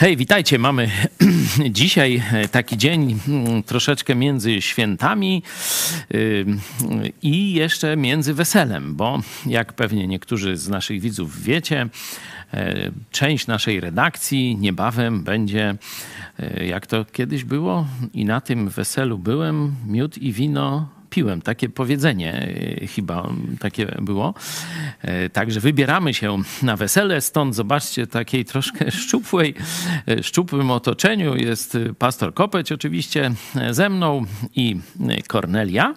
Hej, witajcie. Mamy dzisiaj taki dzień mm, troszeczkę między świętami yy, i jeszcze między weselem, bo jak pewnie niektórzy z naszych widzów wiecie, yy, część naszej redakcji niebawem będzie, yy, jak to kiedyś było, i na tym weselu byłem, miód i wino piłem. Takie powiedzenie e, chyba takie było. E, także wybieramy się na wesele, stąd zobaczcie takiej troszkę szczupłej, e, szczupłym otoczeniu jest pastor Kopeć oczywiście ze mną i Kornelia,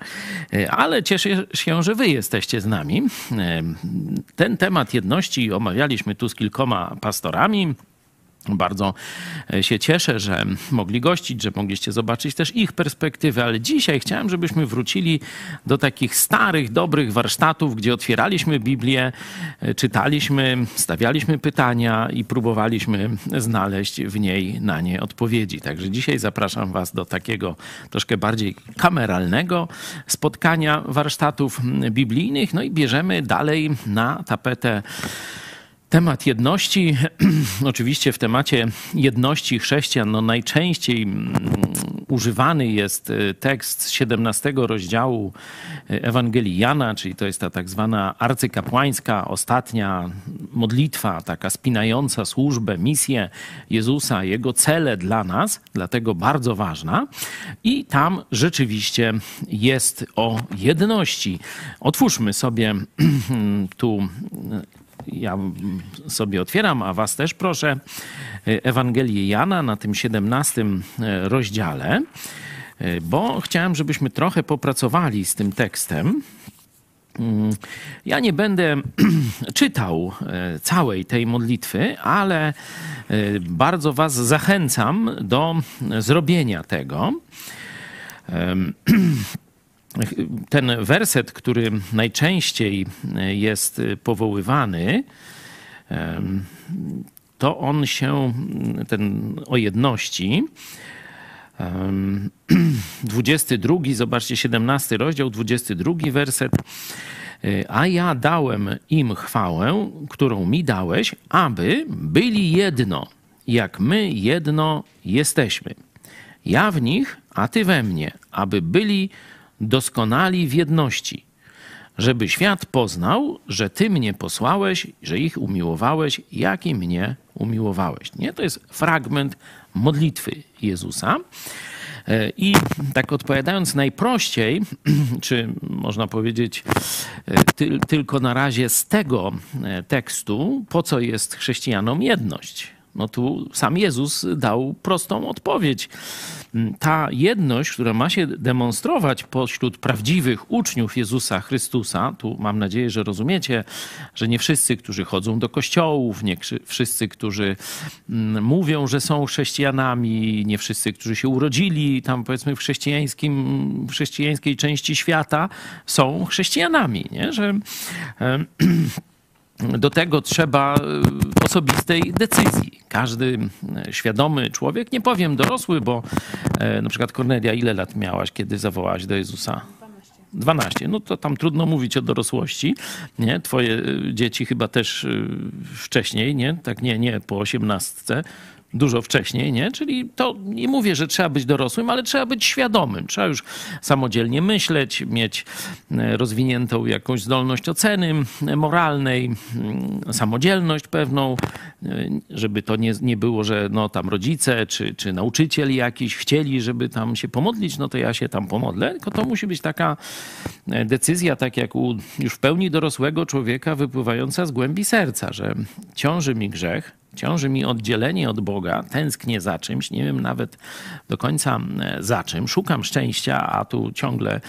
ale cieszę się, że wy jesteście z nami. Ten temat jedności omawialiśmy tu z kilkoma pastorami. Bardzo e, się cieszę, że mogli gościć, że mogliście zobaczyć też ich perspektywy, ale dzisiaj chciałem, żebyśmy wrócili do takich starych, dobrych warsztatów, gdzie otwieraliśmy Biblię, e, czytaliśmy, stawialiśmy pytania i próbowaliśmy znaleźć w niej na nie odpowiedzi. Także dzisiaj zapraszam Was do takiego troszkę bardziej kameralnego spotkania warsztatów biblijnych, no i bierzemy dalej na tapetę Temat jedności, oczywiście w temacie jedności chrześcijan, no najczęściej mm, używany jest y, tekst z 17 rozdziału y, Ewangelii Jana, czyli to jest ta tak zwana arcykapłańska, ostatnia modlitwa, taka spinająca służbę, misję Jezusa, Jego cele dla nas, dlatego bardzo ważna. I tam rzeczywiście jest o jedności. Otwórzmy sobie tu ja sobie otwieram, a was też proszę, Ewangelię Jana na tym 17 e, rozdziale, e, bo chciałem, żebyśmy trochę popracowali z tym tekstem. Mm, ja nie będę czytał e, całej tej modlitwy, ale bardzo Was zachęcam do zrobienia tego. ten werset, który najczęściej jest powoływany, to on się, ten o jedności, 22, zobaczcie, 17 rozdział, 22 werset. A ja dałem im chwałę, którą mi dałeś, aby byli jedno, jak my jedno jesteśmy. Ja w nich, a ty we mnie, aby byli doskonali w jedności, żeby świat poznał, że Ty mnie posłałeś, że ich umiłowałeś, jak i mnie umiłowałeś. Nie? To jest fragment modlitwy Jezusa. E, I tak odpowiadając najprościej, czy można powiedzieć e, ty, tylko na razie z tego e, tekstu, po co jest chrześcijanom jedność? No tu sam Jezus dał prostą odpowiedź ta jedność, która ma się demonstrować pośród prawdziwych uczniów Jezusa Chrystusa, tu mam nadzieję, że rozumiecie, że nie wszyscy, którzy chodzą do kościołów, nie wszyscy, którzy mówią, że są chrześcijanami, nie wszyscy, którzy się urodzili tam powiedzmy w chrześcijańskim, w chrześcijańskiej części świata, są chrześcijanami, nie? że do tego trzeba e, osobistej decyzji. Każdy e, świadomy człowiek, nie powiem dorosły, bo e, na przykład Kornelia, ile lat miałaś, kiedy zawołałaś do Jezusa? 12. No to tam trudno mówić o dorosłości, nie? Twoje dzieci chyba też wcześniej, nie? Tak nie, nie po 18 dużo wcześniej, nie? Czyli to nie mówię, że trzeba być dorosłym, ale trzeba być świadomym. Trzeba już samodzielnie myśleć, mieć e, rozwiniętą jakąś zdolność oceny moralnej, samodzielność pewną, e, żeby to nie, nie było, że no tam rodzice czy, czy nauczyciel jakiś chcieli, żeby tam się pomodlić, no to ja się tam pomodlę, tylko to musi być taka e, decyzja, tak jak u już w pełni dorosłego człowieka wypływająca z głębi serca, że ciąży mi grzech, Ciąży mi oddzielenie od Boga, tęsknię za czymś, nie wiem nawet do końca e, za czym, szukam szczęścia, a tu ciągle e,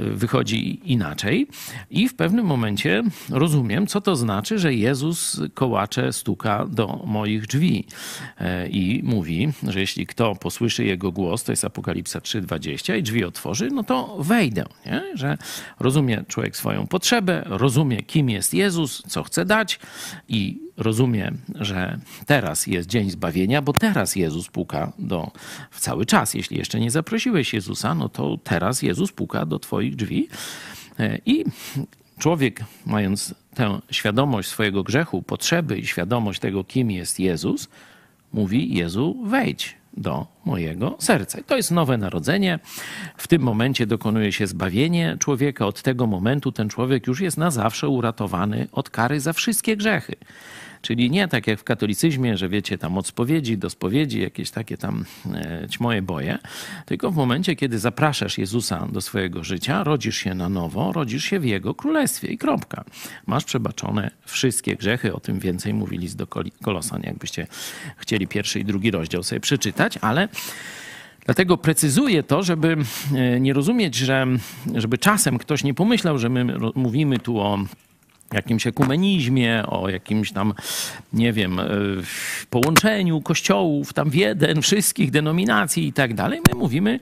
wychodzi inaczej. I w pewnym momencie rozumiem, co to znaczy, że Jezus kołacze stuka do moich drzwi e, i mówi, że jeśli kto posłyszy jego głos, to jest Apokalipsa 3,20 i drzwi otworzy, no to wejdę. Nie? Że rozumie człowiek swoją potrzebę, rozumie, kim jest Jezus, co chce dać i rozumie, że teraz jest dzień zbawienia, bo teraz Jezus puka do, w cały czas. Jeśli jeszcze nie zaprosiłeś Jezusa, no to teraz Jezus puka do Twoich drzwi. E, I człowiek, mając tę świadomość swojego grzechu, potrzeby i świadomość tego, kim jest Jezus, mówi Jezu, wejdź do mojego serca. I to jest nowe narodzenie. W tym momencie dokonuje się zbawienie człowieka. Od tego momentu ten człowiek już jest na zawsze uratowany od kary za wszystkie grzechy. Czyli nie tak jak w katolicyzmie, że wiecie, tam od spowiedzi do spowiedzi, jakieś takie tam e, ćmoje boje, tylko w momencie, kiedy zapraszasz Jezusa do swojego życia, rodzisz się na nowo, rodzisz się w Jego królestwie. I kropka. Masz przebaczone wszystkie grzechy, o tym więcej mówili z do Kolosan, jakbyście chcieli pierwszy i drugi rozdział sobie przeczytać, ale Dlatego precyzuję to, żeby e, nie rozumieć, że żeby czasem ktoś nie pomyślał, że my mówimy tu o jakimś ekumenizmie, o jakimś tam, nie wiem, e, połączeniu kościołów tam w jeden, wszystkich denominacji i tak dalej. My mówimy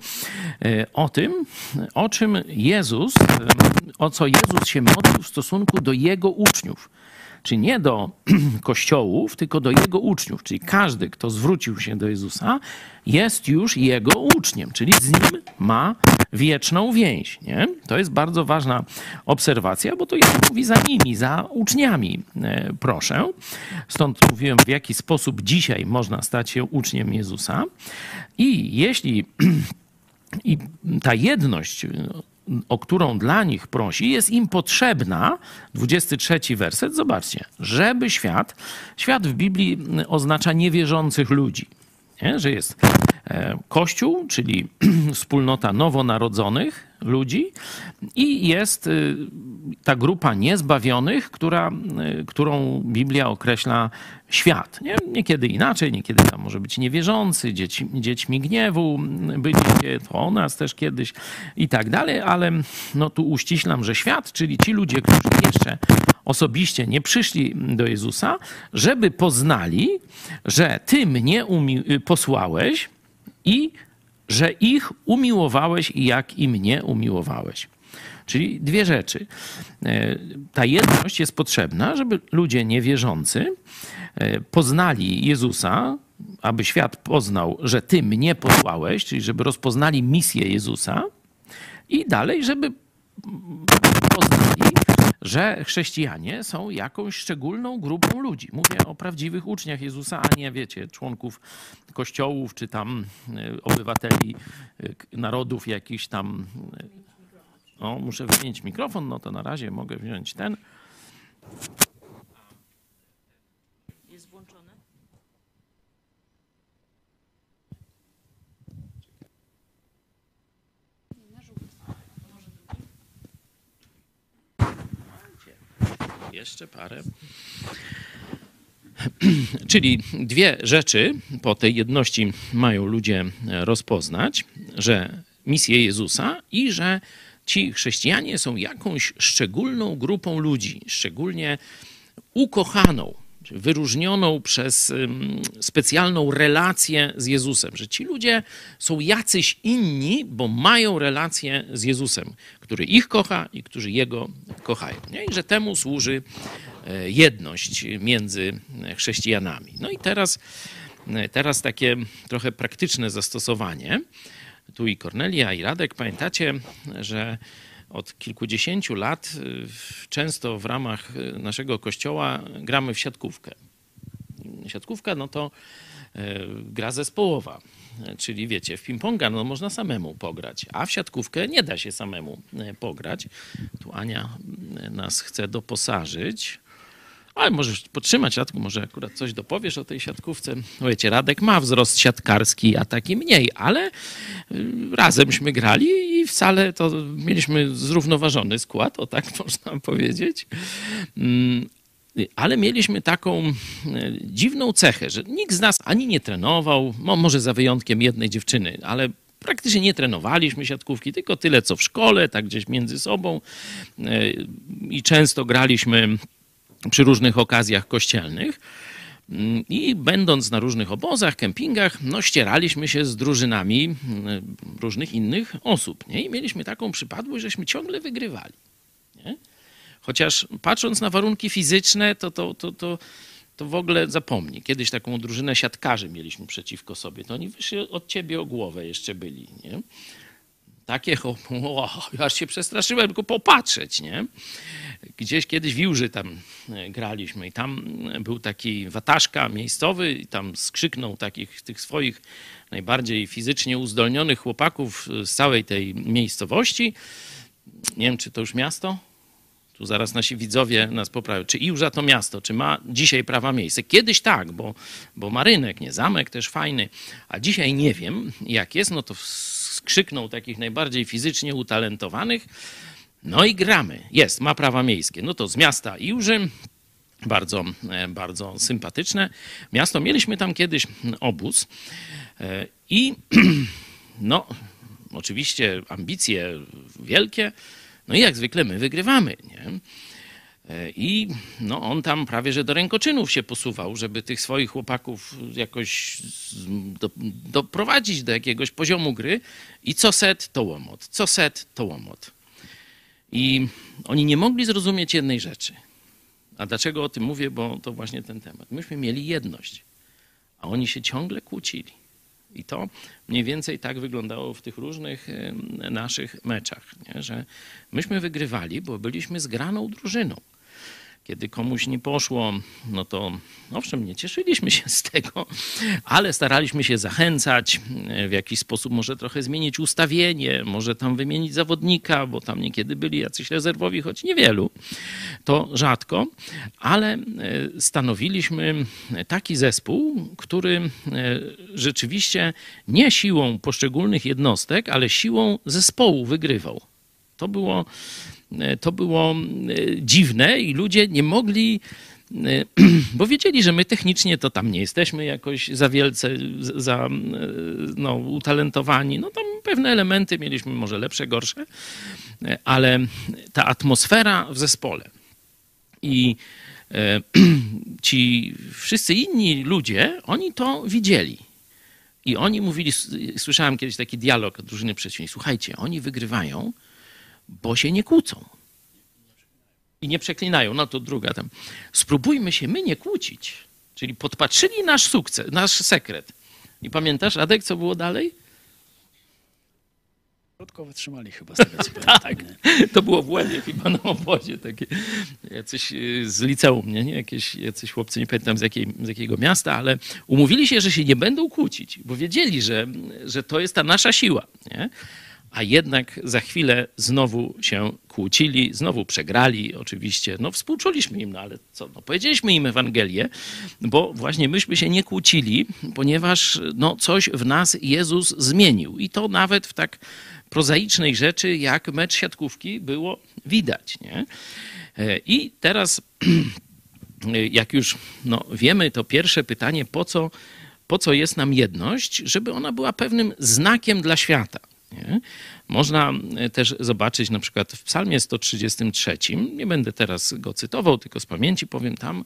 e, o tym, o czym Jezus, e, o co Jezus się modlił w stosunku do Jego uczniów czy nie do kościołów, tylko do jego uczniów. Czyli każdy, kto zwrócił się do Jezusa, jest już jego uczniem, czyli z nim ma wieczną więź. Nie? To jest bardzo ważna obserwacja, bo to Jezus mówi za nimi, za uczniami, e, proszę. Stąd mówiłem, w jaki sposób dzisiaj można stać się uczniem Jezusa. I jeśli i ta jedność o którą dla nich prosi, jest im potrzebna, 23 werset, zobaczcie, żeby świat, świat w Biblii oznacza niewierzących ludzi, nie? że jest e, Kościół, czyli wspólnota nowonarodzonych ludzi i jest y, ta grupa niezbawionych, która, y, którą Biblia określa świat. Nie? Niekiedy inaczej, niekiedy tam może być niewierzący, dzieci, dziećmi gniewu byliście, to o nas też kiedyś i tak dalej, ale no tu uściślam, że świat, czyli ci ludzie, którzy jeszcze osobiście nie przyszli do Jezusa, żeby poznali, że Ty mnie posłałeś i że ich umiłowałeś jak i mnie umiłowałeś. Czyli dwie rzeczy. E, ta jedność jest potrzebna, żeby ludzie niewierzący e, poznali Jezusa, aby świat poznał, że Ty mnie posłałeś, czyli żeby rozpoznali misję Jezusa, i dalej, żeby poznali, że chrześcijanie są jakąś szczególną grupą ludzi. Mówię o prawdziwych uczniach Jezusa, a nie, wiecie, członków kościołów czy tam e, obywateli narodów jakichś tam o, muszę wymienić mikrofon, no to na razie mogę wziąć ten. Jeszcze parę. Czyli dwie rzeczy po tej jedności mają ludzie rozpoznać, że misję Jezusa i że ci chrześcijanie są jakąś szczególną grupą ludzi, szczególnie ukochaną, wyróżnioną przez specjalną relację z Jezusem, że ci ludzie są jacyś inni, bo mają relację z Jezusem, który ich kocha i którzy Jego kochają. Nie? I że temu służy e, jedność między chrześcijanami. No i teraz, e, teraz takie trochę praktyczne zastosowanie tu i Kornelia, i Radek, pamiętacie, że od kilkudziesięciu lat y, często w ramach y, naszego kościoła gramy w siatkówkę. Siatkówka no to y, gra zespołowa. Czyli wiecie, w ping-ponga no, można samemu pograć, a w siatkówkę nie da się samemu pograć. Tu Ania nas chce doposażyć. Ale możesz podtrzymać, Radku, może akurat coś dopowiesz o tej siatkówce. Wiecie, Radek ma wzrost siatkarski, a taki mniej, ale y, razemśmy grali i wcale to mieliśmy zrównoważony skład, o tak można powiedzieć. Mm, ale mieliśmy taką y, dziwną cechę, że nikt z nas ani nie trenował, może za wyjątkiem jednej dziewczyny, ale praktycznie nie trenowaliśmy siatkówki, tylko tyle co w szkole, tak gdzieś między sobą y, i często graliśmy przy różnych okazjach kościelnych. Mm, I będąc na różnych obozach, kempingach, no ścieraliśmy się z drużynami mm, różnych innych osób. Nie? I mieliśmy taką przypadłość, żeśmy ciągle wygrywali. Nie? Chociaż patrząc na warunki fizyczne, to, to, to, to, to w ogóle zapomnij. Kiedyś taką drużynę siatkarzy mieliśmy przeciwko sobie. To oni wyszli od ciebie o głowę jeszcze byli. Nie? Takie, o, aż się przestraszyłem, tylko popatrzeć, nie? Gdzieś kiedyś w Jurzy tam e, graliśmy i tam był taki wataszka miejscowy i tam skrzyknął takich tych swoich najbardziej fizycznie uzdolnionych chłopaków z całej tej miejscowości. Nie wiem, czy to już miasto? Tu zaraz nasi widzowie nas poprawią. Czy Iłża to miasto? Czy ma dzisiaj prawa miejsce? Kiedyś tak, bo, bo ma rynek, nie zamek też fajny. A dzisiaj nie wiem, jak jest. No to skrzyknął takich najbardziej fizycznie utalentowanych. No i gramy. Jest, ma prawa miejskie. No to z miasta Iłży. Bardzo, e, bardzo sympatyczne miasto. Mieliśmy tam kiedyś obóz e, i no, oczywiście ambicje wielkie. No i jak zwykle my wygrywamy. Nie? E, I no, on tam prawie że do rękoczynów się posuwał, żeby tych swoich chłopaków jakoś do, doprowadzić do jakiegoś poziomu gry. I co set to łomot, co set to łomot. I oni nie mogli zrozumieć jednej rzeczy. A dlaczego o tym mówię? Bo to właśnie ten temat. Myśmy mieli jedność, a oni się ciągle kłócili. I to mniej więcej tak wyglądało w tych różnych naszych meczach, nie? że myśmy wygrywali, bo byliśmy zgraną drużyną. Kiedy komuś nie poszło, no to owszem, nie cieszyliśmy się z tego, ale staraliśmy się zachęcać, w jakiś sposób może trochę zmienić ustawienie, może tam wymienić zawodnika, bo tam niekiedy byli jacyś rezerwowi, choć niewielu, to rzadko, ale e, stanowiliśmy taki zespół, który e, rzeczywiście nie siłą poszczególnych jednostek, ale siłą zespołu wygrywał. To było E, to było e, dziwne i ludzie nie mogli, e, bo wiedzieli, że my technicznie to tam nie jesteśmy jakoś za wielce za, no, utalentowani. No tam pewne elementy mieliśmy może lepsze, gorsze, ale ta atmosfera w zespole i ci wszyscy inni ludzie, oni to widzieli. I oni mówili, słyszałem kiedyś taki dialog drużyny przeciwnej, słuchajcie, oni wygrywają, bo się nie kłócą. I nie przeklinają. No to druga tam. Spróbujmy się my nie kłócić. Czyli podpatrzyli nasz sukces, nasz sekret. I pamiętasz, Adek, co było dalej? Krótko wytrzymali chyba z tego, co Tak, to było w Łebie chyba na obozie. Takie, jacyś y, z liceum, nie? nie? Jakieś, jacyś chłopcy, nie pamiętam z, jakiej, z jakiego miasta, ale umówili się, że się nie będą kłócić, bo wiedzieli, że, że to jest ta nasza siła. Nie? A jednak za chwilę znowu się kłócili, znowu przegrali oczywiście. No współczuliśmy im, no ale co, no powiedzieliśmy im Ewangelię, bo właśnie myśmy się nie kłócili, ponieważ no coś w nas Jezus zmienił i to nawet w tak prozaicznej rzeczy jak mecz siatkówki było widać, nie? E, I teraz jak już no, wiemy to pierwsze pytanie, po co, po co jest nam jedność, żeby ona była pewnym znakiem dla świata. Nie? Można e, też zobaczyć na przykład w Psalmie 133, nie będę teraz go cytował, tylko z pamięci powiem, tam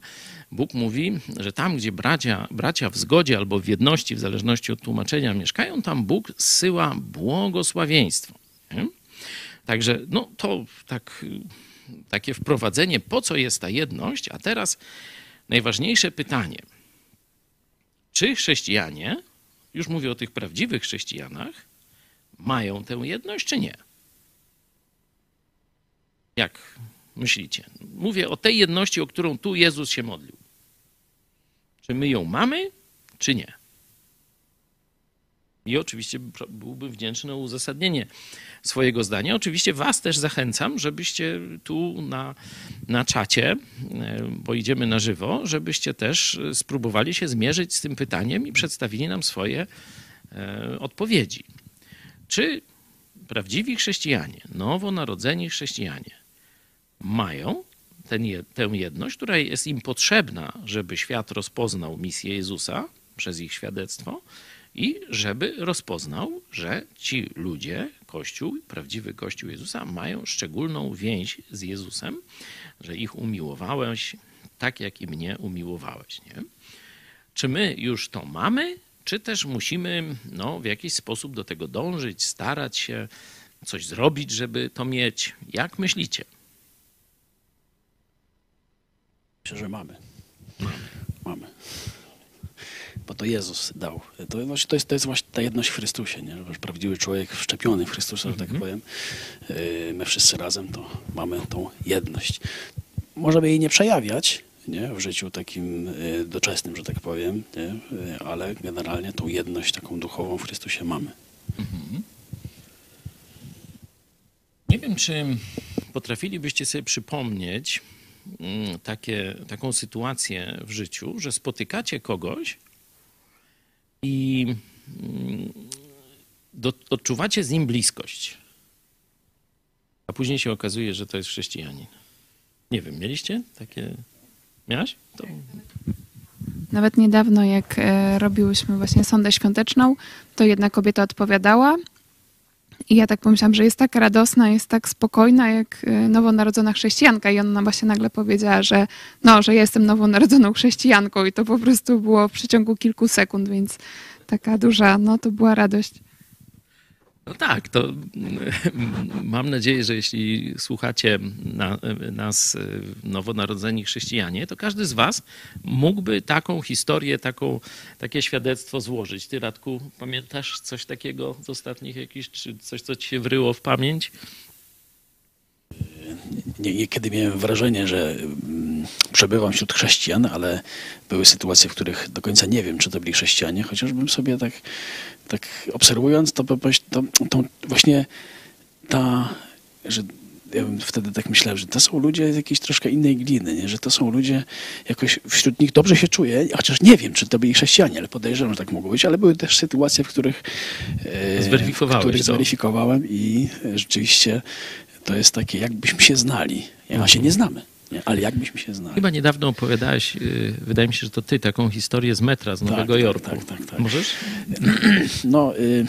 Bóg mówi, że tam, gdzie bracia, bracia w zgodzie albo w jedności, w zależności od tłumaczenia mieszkają, tam Bóg zsyła błogosławieństwo. Nie? Także no, to tak, takie wprowadzenie, po co jest ta jedność, a teraz najważniejsze pytanie. Czy chrześcijanie, już mówię o tych prawdziwych chrześcijanach, mają tę jedność, czy nie? Jak myślicie? Mówię o tej jedności, o którą tu Jezus się modlił. Czy my ją mamy, czy nie? I oczywiście byłbym wdzięczny o uzasadnienie swojego zdania. Oczywiście Was też zachęcam, żebyście tu na, na czacie, e, bo idziemy na żywo, żebyście też spróbowali się zmierzyć z tym pytaniem i przedstawili nam swoje e, odpowiedzi. Czy prawdziwi chrześcijanie, nowonarodzeni chrześcijanie mają ten, tę jedność, która jest im potrzebna, żeby świat rozpoznał misję Jezusa przez ich świadectwo i żeby rozpoznał, że ci ludzie, Kościół, prawdziwy Kościół Jezusa, mają szczególną więź z Jezusem, że ich umiłowałeś tak, jak i mnie umiłowałeś. Nie? Czy my już to mamy, czy też musimy no, w jakiś sposób do tego dążyć, starać się, coś zrobić, żeby to mieć? Jak myślicie? Myślę, że mamy. Mamy. mamy. bo to Jezus dał. To, właśnie, to, jest, to jest właśnie ta jedność w Chrystusie, nie? Że prawdziwy człowiek wszczepiony w Chrystusa, że tak powiem. Yy, My wszyscy razem to mamy tą jedność. Możemy jej nie przejawiać, nie? w życiu takim y, doczesnym, że tak powiem, nie? Y, ale generalnie tą jedność taką duchową w Chrystusie mamy. Nie wiem, czy potrafilibyście sobie przypomnieć mm, takie, taką sytuację w życiu, że spotykacie kogoś i mm, do, odczuwacie z nim bliskość, a później się okazuje, że to jest chrześcijanin. Nie wiem, mieliście takie? Miałaś? To Nawet niedawno, jak e, robiłyśmy właśnie sondę świąteczną, to jedna kobieta odpowiadała. I ja tak pomyślałam, że jest tak radosna, jest tak spokojna, jak e, nowonarodzona chrześcijanka. I ona właśnie nagle powiedziała, że no, że ja jestem nowonarodzoną chrześcijanką. I to po prostu było w przeciągu kilku sekund, więc taka duża, no to była radość. No tak, to mam nadzieję, że jeśli słuchacie na, nas, y, nowonarodzeni chrześcijanie, to każdy z was mógłby taką historię, taką, takie świadectwo złożyć. Ty, Radku, pamiętasz coś takiego z ostatnich jakichś, czy coś, co ci się wryło w pamięć? Nie- Niekiedy miałem wrażenie, że mm, przebywam wśród chrześcijan, ale były sytuacje, w których do końca nie wiem, czy to byli chrześcijanie, chociażbym sobie tak, tak obserwując, to, to, to właśnie ta, że ja bym wtedy tak myślałem, że to są ludzie z jakiejś troszkę innej gliny, nie? że to są ludzie, jakoś wśród nich dobrze się czuję, chociaż nie wiem, czy to byli chrześcijanie, ale podejrzewam, że tak mogło być, ale były też sytuacje, w których, e, których to. zweryfikowałem i rzeczywiście to jest takie, jakbyśmy się znali. Ja się nie znamy, nie? ale jakbyśmy się znali. Chyba niedawno opowiadałeś, y, wydaje mi się, że to ty, taką historię z metra z Nowego tak, Jorku. tak, tak, tak. Możesz? No, y,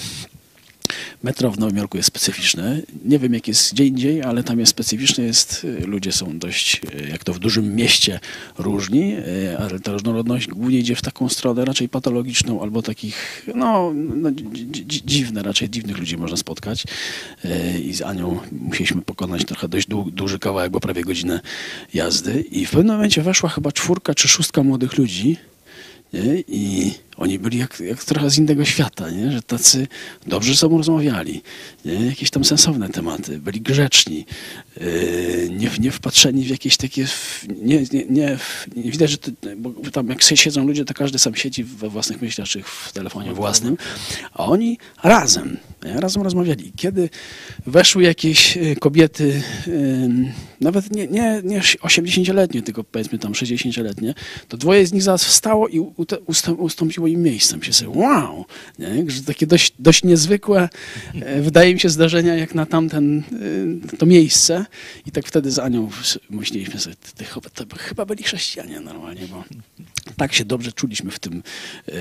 metro w Nowym Jorku jest specyficzne. Nie wiem, jak jest gdzie indziej, ale tam jest specyficzne. Jest, y, ludzie są dość, y, jak to w dużym mieście, różni, y, ale ta różnorodność głównie idzie w taką stronę raczej patologiczną albo takich, no, no dzi- dzi- dziwne, raczej dziwnych ludzi można spotkać. I z Anią musieliśmy pokonać trochę dość duży kawałek, bo prawie godzinę jazdy. I w pewnym momencie weszła chyba czwórka czy szóstka młodych ludzi, nie? I oni byli jak, jak trochę z innego świata, nie? że tacy dobrze ze sobą rozmawiali, nie? jakieś tam sensowne tematy, byli grzeczni, yy, nie, nie wpatrzeni w jakieś takie, nie, nie, nie, nie widać, że bo tam jak siedzą ludzie, to każdy sam siedzi we własnych myślach, czy w telefonie własnym, a oni razem, nie? razem rozmawiali. I Kiedy weszły jakieś y, kobiety, ym, nawet nie, nie, nie 80-letnie, tylko powiedzmy tam 60-letnie, to dwoje z nich zaraz wstało i ustąpiło im miejscem. Się sobie, wow, nie? że takie dość, dość niezwykłe, e, wydaje mi się, zdarzenia jak na tamten, y, to miejsce. I tak wtedy z Anią myśleliśmy sobie, ty, chyba, byli chrześcijanie normalnie, bo tak się dobrze czuliśmy w tym, e,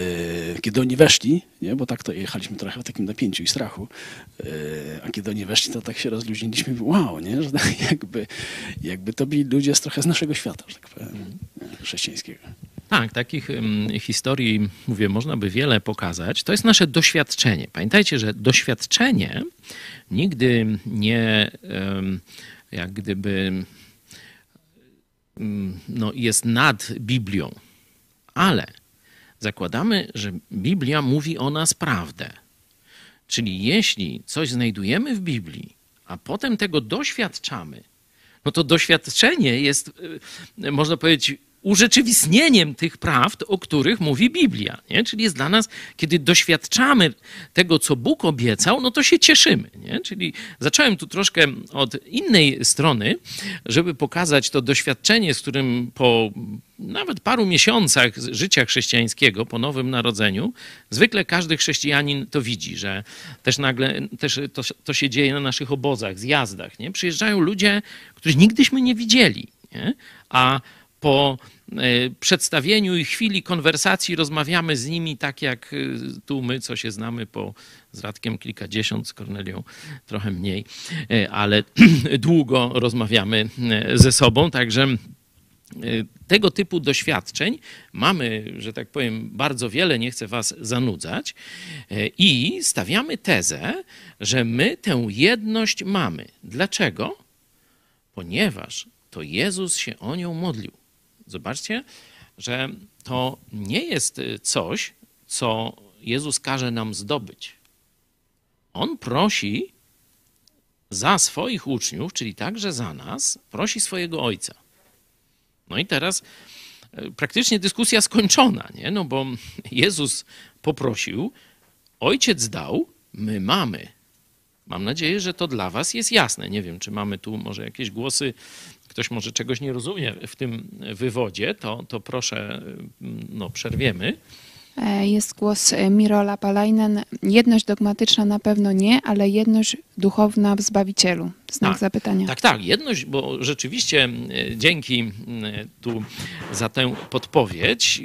kiedy oni weszli, nie? bo tak to jechaliśmy trochę w takim napięciu i strachu, e, a kiedy oni weszli, to tak się rozluźniliśmy, wow, nie? że tak jakby, jakby to byli ludzie z trochę z naszego świata, że tak powiem, e, chrześcijańskiego. Tak, takich historii, mówię, można by wiele pokazać. To jest nasze doświadczenie. Pamiętajcie, że doświadczenie nigdy nie jak gdyby no, jest nad Biblią, ale zakładamy, że Biblia mówi o nas prawdę. Czyli jeśli coś znajdujemy w Biblii, a potem tego doświadczamy, no to doświadczenie jest, można powiedzieć, urzeczywistnieniem tych prawd, o których mówi Biblia. Nie? Czyli jest dla nas, kiedy doświadczamy tego, co Bóg obiecał, no to się cieszymy. Nie? Czyli zacząłem tu troszkę od innej strony, żeby pokazać to doświadczenie, z którym po nawet paru miesiącach życia chrześcijańskiego, po Nowym Narodzeniu, zwykle każdy chrześcijanin to widzi, że też nagle też to, to się dzieje na naszych obozach, zjazdach. Nie? Przyjeżdżają ludzie, których nigdyśmy nie widzieli, nie? a po e, przedstawieniu i chwili konwersacji rozmawiamy z nimi tak jak e, tu my, co się znamy po z Radkiem kilkadziesiąt, z Kornelią trochę mniej, e, ale długo rozmawiamy ze sobą, także tego typu doświadczeń mamy, że tak powiem, bardzo wiele, nie chcę Was zanudzać, i stawiamy tezę, że my tę jedność mamy. Dlaczego? Ponieważ to Jezus się o nią modlił. Zobaczcie, że to nie jest y, coś, co Jezus każe nam zdobyć. On prosi za swoich uczniów, czyli także za nas, prosi swojego Ojca. No i teraz e, praktycznie dyskusja skończona, nie? No bo Jezus poprosił, Ojciec dał, my mamy. Mam nadzieję, że to dla Was jest jasne. Nie wiem, czy mamy tu może jakieś głosy, ktoś może czegoś nie rozumie w tym wywodzie, to, to proszę, no, przerwiemy. E, Jest głos e, Mirola Palajnen. Jedność dogmatyczna na pewno nie, ale jedność duchowna w Zbawicielu. Znak Tak, zapytania. Tak, tak, jedność, bo rzeczywiście e, dzięki e, tu za tę podpowiedź. e,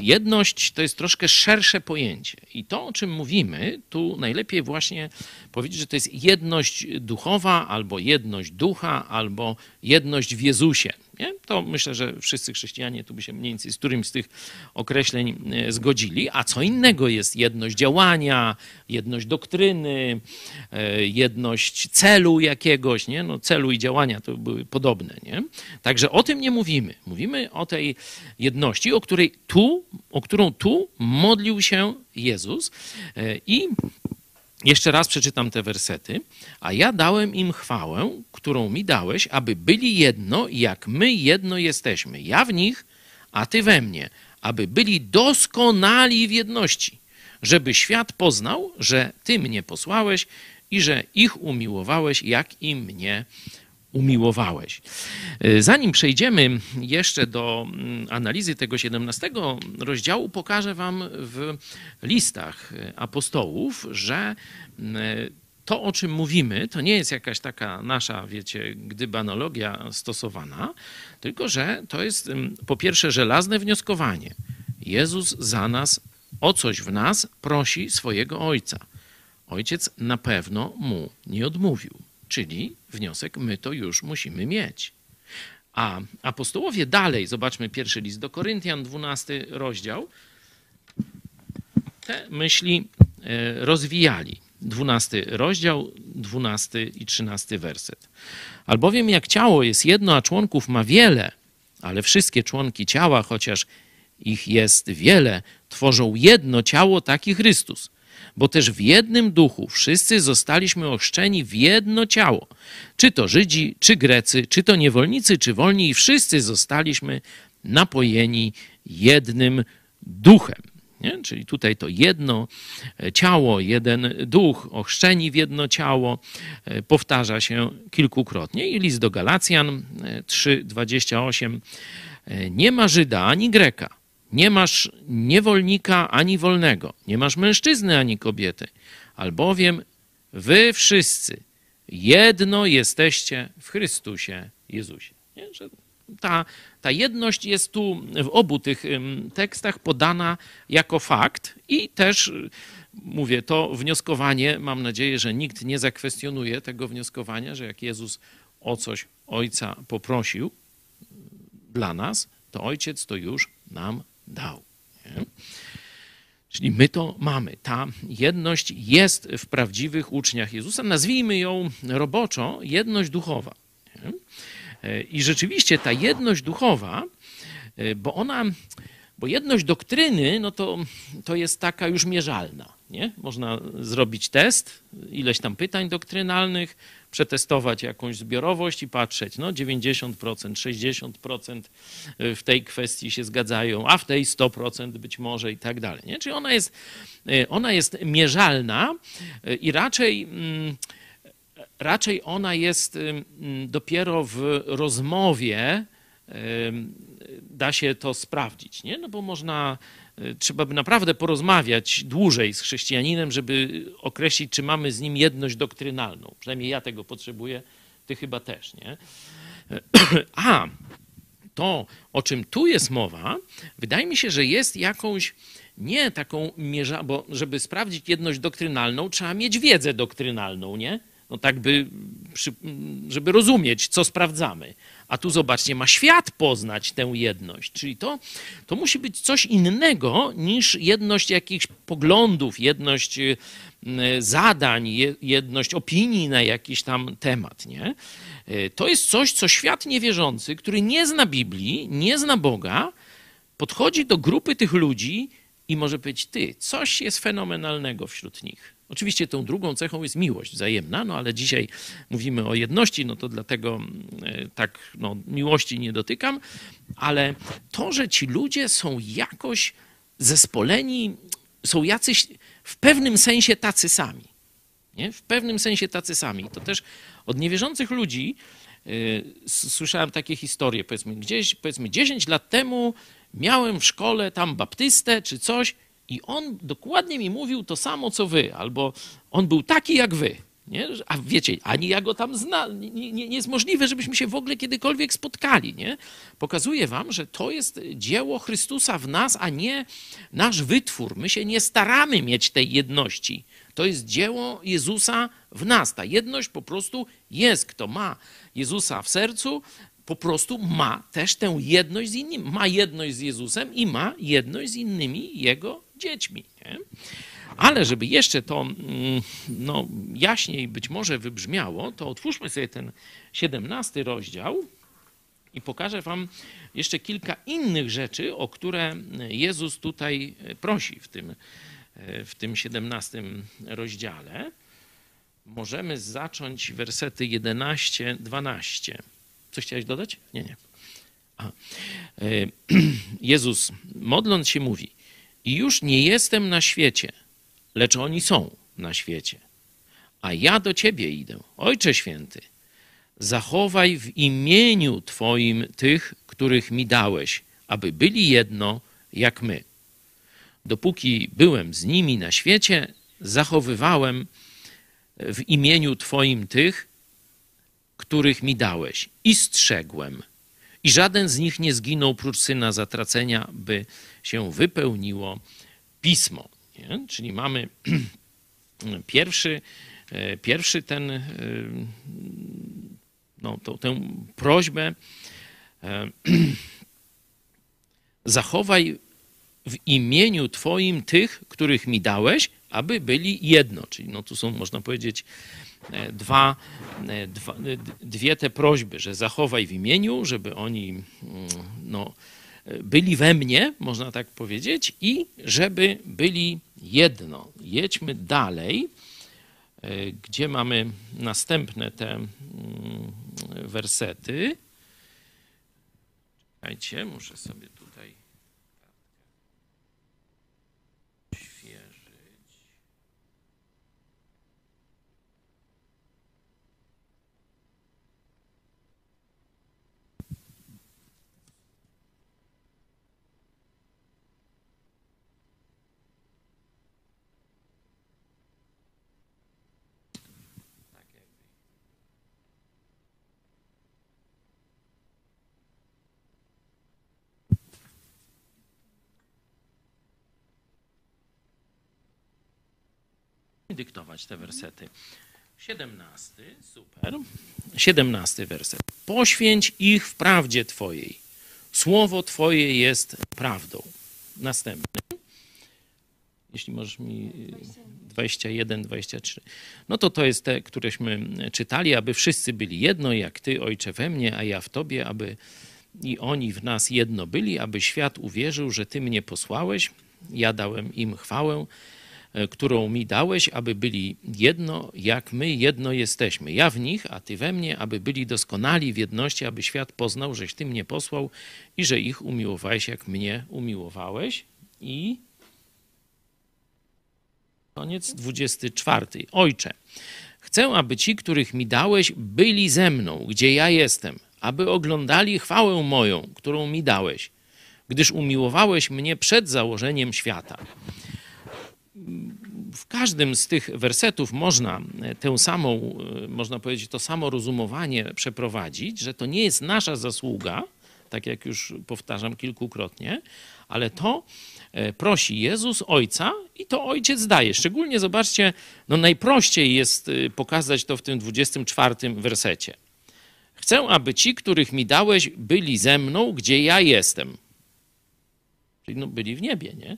Jedność to jest troszkę szersze pojęcie. I to, o czym mówimy, tu najlepiej właśnie powiedzieć, że to jest jedność duchowa, albo jedność ducha, albo jedność w Jezusie. Nie? To myślę, że wszyscy chrześcijanie tu by się mniej więcej z którymś z tych określeń zgodzili. A co innego jest jedność działania, jedność doktryny, jedność celu jakiegoś, nie? No, celu i działania to były podobne, nie? Także o tym nie mówimy. Mówimy o tej jedności, o której tu, o którą tu modlił się Jezus E, i jeszcze raz przeczytam te wersety. A ja dałem im chwałę, którą mi dałeś, aby byli jedno, jak my jedno jesteśmy. Ja w nich, a ty we mnie, aby byli doskonali w jedności, żeby świat poznał, że ty mnie posłałeś i że ich umiłowałeś, jak i mnie umiłowałeś. E, Zanim przejdziemy jeszcze do mm, analizy tego 17 rozdziału, pokażę Wam w listach e, apostołów, że mm, to, o czym mówimy, to nie jest jakaś taka nasza, wiecie, gdybanologia stosowana, tylko że to jest mm, po pierwsze żelazne wnioskowanie. Jezus za nas o coś w nas prosi swojego Ojca. Ojciec na pewno mu nie odmówił. Czyli wniosek, my to już musimy mieć. A apostołowie dalej, zobaczmy pierwszy list do Koryntian, 12 rozdział, te myśli e, rozwijali. 12 rozdział, 12 i 13 werset. Albowiem jak ciało jest jedno, a członków ma wiele, ale wszystkie członki ciała, chociaż ich jest wiele, tworzą jedno ciało, taki Chrystus. Bo też w jednym duchu wszyscy zostaliśmy ochrzczeni w jedno ciało. Czy to Żydzi, czy Grecy, czy to niewolnicy, czy wolni, i wszyscy zostaliśmy napojeni jednym duchem. Nie? Czyli tutaj to jedno ciało, jeden duch, ochrzczeni w jedno ciało, e, powtarza się kilkukrotnie. I list do Galacjan 3:28 e, nie ma Żyda ani Greka, nie masz niewolnika ani wolnego, nie masz mężczyzny ani kobiety, albowiem wy wszyscy jedno jesteście w Chrystusie Jezusie. Nie? Że ta, ta jedność jest tu w obu tych tekstach podana jako fakt i też y, mówię, to wnioskowanie, mam nadzieję, że nikt nie zakwestionuje tego wnioskowania, że jak Jezus o coś Ojca poprosił dla nas, to Ojciec to już nam dał. Nie? Czyli my to mamy. Ta jedność jest w prawdziwych uczniach Jezusa. Nazwijmy ją roboczo jedność duchowa. Nie? I rzeczywiście ta jedność duchowa, bo ona, bo jedność doktryny, no to, to jest taka już mierzalna. Nie? Można zrobić test, ileś tam pytań doktrynalnych, przetestować jakąś zbiorowość i patrzeć, no 90%, 60% w tej kwestii się zgadzają, a w tej 100% być może i tak dalej. Nie? Czyli ona jest, ona jest mierzalna i raczej raczej ona jest dopiero w rozmowie, da się to sprawdzić, nie? No bo można, trzeba by naprawdę porozmawiać dłużej z chrześcijaninem, żeby określić, czy mamy z nim jedność doktrynalną. Przynajmniej ja tego potrzebuję, ty chyba też, nie? A to, o czym tu jest mowa, wydaje mi się, że jest jakąś nie taką mierza, bo żeby sprawdzić jedność doktrynalną, trzeba mieć wiedzę doktrynalną, nie? No tak by, żeby rozumieć, co sprawdzamy. A tu zobaczcie, ma świat poznać tę jedność. Czyli to, to musi być coś innego niż jedność jakichś poglądów, jedność zadań, jedność opinii na jakiś tam temat. Nie? To jest coś, co świat niewierzący, który nie zna Biblii, nie zna Boga, podchodzi do grupy tych ludzi i może powiedzieć, ty, coś jest fenomenalnego wśród nich. Oczywiście tą drugą cechą jest miłość wzajemna, no ale dzisiaj mówimy o jedności, no to dlatego e, tak no, miłości nie dotykam, ale to, że ci ludzie są jakoś zespoleni, są jacyś w pewnym sensie tacy sami. Nie? W pewnym sensie tacy sami. To też od niewierzących ludzi yy, słyszałem takie historie, powiedzmy, gdzieś, powiedzmy 10 lat temu miałem w szkole tam baptystę czy coś i on dokładnie mi mówił to samo, co wy, albo on był taki jak wy. Nie? A wiecie, ani ja go tam znam. Nie, nie, nie, jest możliwe, żebyśmy się w ogóle kiedykolwiek spotkali. Nie? Pokazuję wam, że to jest dzieło Chrystusa w nas, a nie nasz wytwór. My się nie staramy mieć tej jedności. To jest dzieło Jezusa w nas. Ta jedność po prostu jest. Kto ma Jezusa w sercu, po prostu ma też tę jedność z innymi. Ma jedność z Jezusem i ma jedność z innymi Jego dziećmi. Nie? Ale żeby jeszcze to mm, no, jaśniej być może wybrzmiało, to otwórzmy sobie ten 17 rozdział i pokażę Wam jeszcze kilka innych rzeczy, o które Jezus tutaj prosi w tym, w tym 17 rozdziale. Możemy zacząć wersety 11, 12. Coś chciałeś dodać? Nie, nie. A. Jezus, modląc się, mówi: I już nie jestem na świecie lecz oni są na świecie. A ja do Ciebie idę, Ojcze Święty. Zachowaj w imieniu Twoim tych, których mi dałeś, aby byli jedno jak my. Dopóki byłem z nimi na świecie, zachowywałem w imieniu Twoim tych, których mi dałeś, i strzegłem. I żaden z nich nie zginął prócz syna zatracenia, by się wypełniło pismo. Nie? Czyli mamy pierwszy, e, pierwszy ten, e, no, to, tę prośbę. E, zachowaj w imieniu Twoim tych, których mi dałeś, aby byli jedno. Czyli no, tu są, można powiedzieć, dwa, dwa, dwie te prośby, że zachowaj w imieniu, żeby oni mm, no, byli we mnie, można tak powiedzieć, i żeby byli jedno. Jedźmy dalej, e, gdzie mamy następne te mm, wersety. Czekajcie, muszę sobie dyktować te wersety. 17, super. 17 werset. Poświęć ich w prawdzie Twojej. Słowo Twoje jest prawdą. Następny. Jeśli możesz mi 21, 23. No to to jest te, któreśmy czytali, aby wszyscy byli jedno, jak Ty, Ojcze, we mnie, a ja w Tobie, aby i oni w nas jedno byli, aby świat uwierzył, że Ty mnie posłałeś. Ja dałem im chwałę, którą mi dałeś, aby byli jedno, jak my jedno jesteśmy. Ja w nich, a Ty we mnie, aby byli doskonali w jedności, aby świat poznał, żeś Ty mnie posłał i że ich umiłowałeś, jak mnie umiłowałeś. I koniec 24. Ojcze, chcę, aby ci, których mi dałeś, byli ze mną, gdzie ja jestem, aby oglądali chwałę moją, którą mi dałeś, gdyż umiłowałeś mnie przed założeniem świata w każdym z tych wersetów można tę samą, można powiedzieć, to samo rozumowanie przeprowadzić, że to nie jest nasza zasługa, tak jak już powtarzam kilkukrotnie, ale to e, prosi Jezus Ojca i to Ojciec daje. Szczególnie zobaczcie, no najprościej jest e, pokazać to w tym 24 wersecie. Chcę, aby ci, których mi dałeś, byli ze mną, gdzie ja jestem. Czyli no, byli w niebie, nie?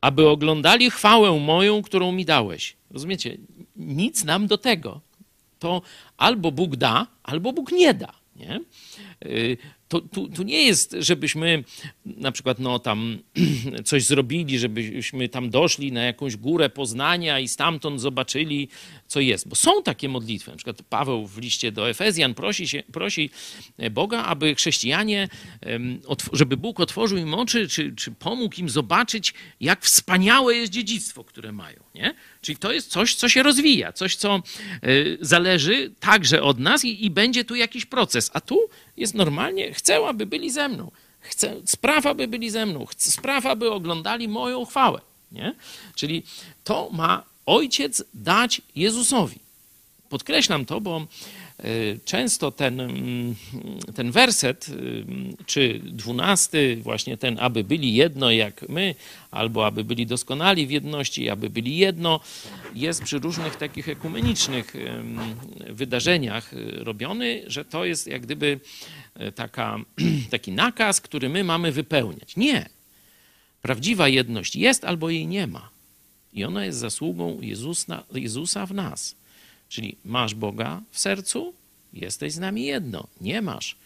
Aby oglądali chwałę moją, którą mi dałeś. Rozumiecie? Nic nam do tego. To albo Bóg da, albo Bóg nie da. Nie? To, tu, tu nie jest, żebyśmy na przykład no, tam coś zrobili, żebyśmy tam doszli na jakąś górę Poznania i stamtąd zobaczyli, co jest. Bo są takie modlitwy. Na przykład Paweł w liście do Efezjan prosi, się, prosi Boga, aby chrześcijanie, żeby Bóg otworzył im oczy, czy, czy pomógł im zobaczyć, jak wspaniałe jest dziedzictwo, które mają. Nie? Czyli to jest coś, co się rozwija, coś, co e, zależy także od nas i, i będzie tu jakiś proces. A tu jest normalnie, chcę, aby byli ze mną. Chcę, sprawa, aby byli ze mną. Chcę, sprawa, aby oglądali moją chwałę. Nie? Czyli to ma ojciec dać Jezusowi. Podkreślam to, bo często ten, mm, ten werset, y, czy dwunasty, właśnie ten, aby byli jedno jak my, albo aby byli doskonali w jedności, aby byli jedno, jest przy różnych takich ekumenicznych wydarzeniach y, robiony, że to jest jak gdyby taka, taki nakaz, który my mamy wypełniać. Nie. Prawdziwa jedność jest albo jej nie ma. I ona jest zasługą Jezusa, Jezusa w nas. Czyli masz Boga w sercu, jesteś z nami jedno. Nie masz.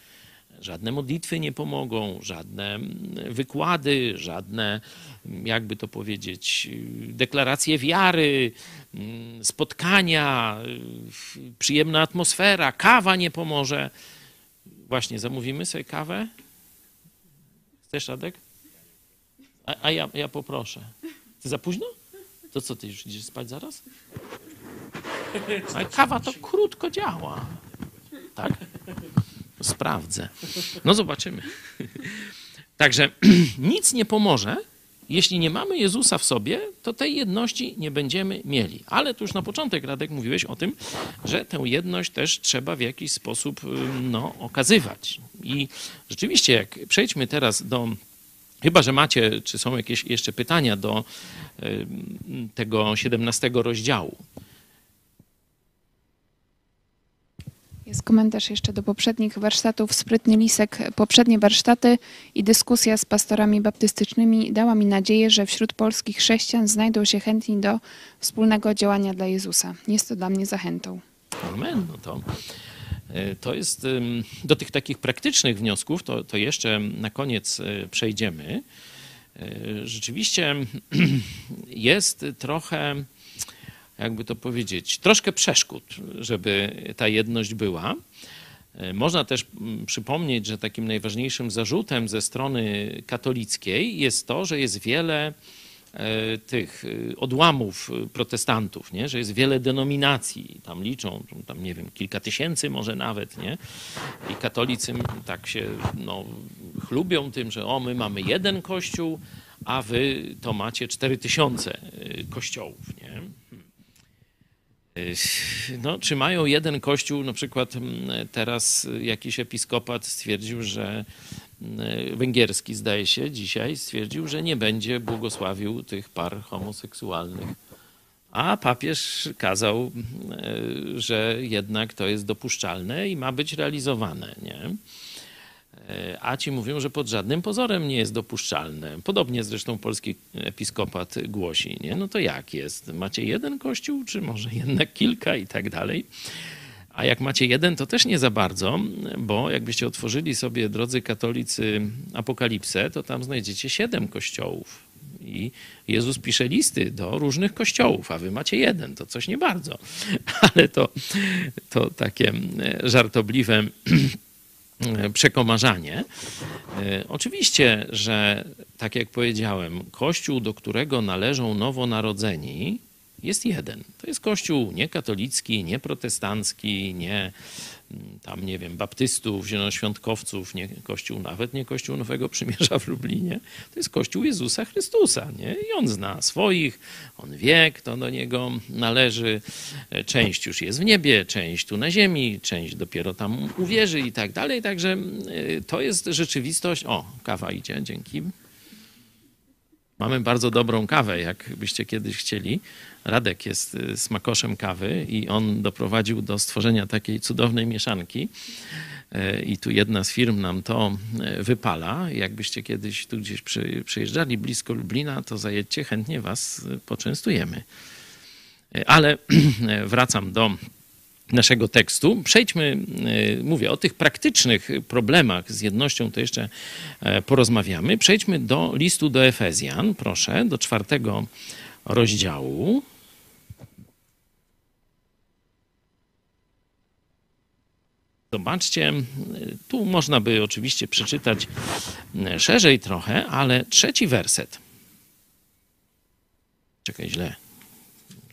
Żadne modlitwy nie pomogą, żadne mm, wykłady, żadne, mm, jakby to powiedzieć, deklaracje wiary, mm, spotkania, przyjemna atmosfera, kawa nie pomoże. Właśnie, zamówimy sobie kawę? Chcesz, Radek? A, a ja, ja poproszę. Ty za późno? To co, ty już idziesz spać zaraz? Ale kawa to krótko działa. Tak? Sprawdzę. No zobaczymy. Także nic nie pomoże, jeśli nie mamy Jezusa w sobie, to tej jedności nie będziemy mieli. Ale tu już na początek, Radek, mówiłeś o tym, że tę jedność też trzeba w jakiś sposób no, okazywać. I rzeczywiście, jak przejdźmy teraz do. Chyba, że macie, czy są jakieś jeszcze pytania do tego 17 rozdziału. Jest komentarz jeszcze do poprzednich warsztatów. Sprytny Lisek. Poprzednie warsztaty i dyskusja z pastorami baptystycznymi dała mi nadzieję, że wśród polskich chrześcijan znajdą się chętni do wspólnego działania dla Jezusa. Jest to dla mnie zachętą. Amen. No to, e, to jest do tych takich praktycznych wniosków, to, to jeszcze na koniec e, przejdziemy. E, rzeczywiście jest trochę jakby to powiedzieć, troszkę przeszkód, żeby ta jedność była. E, można też mm, przypomnieć, że takim najważniejszym zarzutem ze strony katolickiej jest to, że jest wiele e, tych e, odłamów protestantów, nie? że jest wiele denominacji, tam liczą, tam nie wiem, kilka tysięcy może nawet, nie? I katolicy tak się no, chlubią tym, że o, my mamy jeden kościół, a wy to macie cztery tysiące kościołów, nie? No, czy mają jeden kościół, na przykład mm, teraz jakiś episkopat stwierdził, że mm, węgierski zdaje się dzisiaj, stwierdził, że nie będzie błogosławił tych par homoseksualnych. A papież kazał, mm, że jednak to jest dopuszczalne i ma być realizowane. Nie? E, a ci mówią, że pod żadnym pozorem nie jest dopuszczalne. Podobnie zresztą polski episkopat głosi. Nie? No to jak jest? Macie jeden kościół, czy może jednak kilka i tak dalej? A jak macie jeden, to też nie za bardzo, bo jakbyście otworzyli sobie, drodzy katolicy, Apokalipsę, to tam znajdziecie siedem kościołów. I Jezus pisze listy do różnych kościołów, a wy macie jeden, to coś nie bardzo. Ale to, to takie żartobliwe E, przekomarzanie. E, oczywiście, że tak jak powiedziałem, kościół, do którego należą nowonarodzeni, jest jeden. To jest kościół nie katolicki, nie protestancki, nie tam, nie wiem, baptystów, zielonoświątkowców, nie kościół, nawet nie kościół Nowego Przymierza w Lublinie. To jest kościół Jezusa Chrystusa, nie? I on zna swoich, on wie, kto do niego należy. Część już jest w niebie, część tu na ziemi, część dopiero tam uwierzy i tak dalej. Także y, to jest rzeczywistość. O, kawa idzie, dzięki. Mamy bardzo dobrą kawę, jakbyście kiedyś chcieli. Radek jest y, smakoszem kawy i on doprowadził do stworzenia takiej cudownej mieszanki. Y, I tu jedna z firm nam to y, wypala. Jakbyście kiedyś tu gdzieś przy, przyjeżdżali blisko Lublina, to zajedźcie, chętnie was poczęstujemy. Ale wracam do naszego tekstu. Przejdźmy, e, mówię, o tych praktycznych problemach z jednością to jeszcze e, porozmawiamy. Przejdźmy do listu do Efezjan, proszę, do czwartego rozdziału. Zobaczcie, tu można by oczywiście przeczytać szerzej trochę, ale trzeci werset. Czekaj, źle.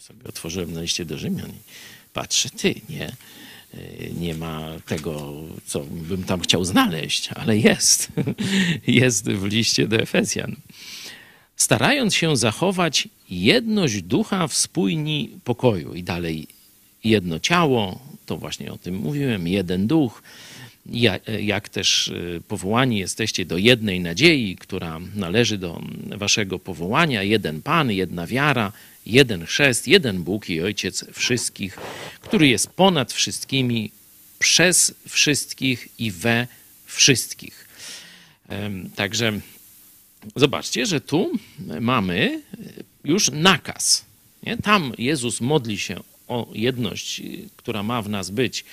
Sobie otworzyłem na liście do Rzymian i patrzę, ty, nie, nie ma tego, co bym tam chciał znaleźć, ale jest. Jest w liście do Efezjan. Starając się zachować jedność ducha w spójni pokoju i dalej jedno ciało, to właśnie o tym mówiłem, jeden duch, jak też y, powołani jesteście do jednej nadziei, która należy do waszego powołania, jeden Pan, jedna wiara, jeden chrzest, jeden Bóg i Ojciec wszystkich, który jest ponad wszystkimi, przez wszystkich i we wszystkich. Także zobaczcie, że tu mamy już nakaz. Nie? Tam Jezus modli się o jedność, która ma w nas być,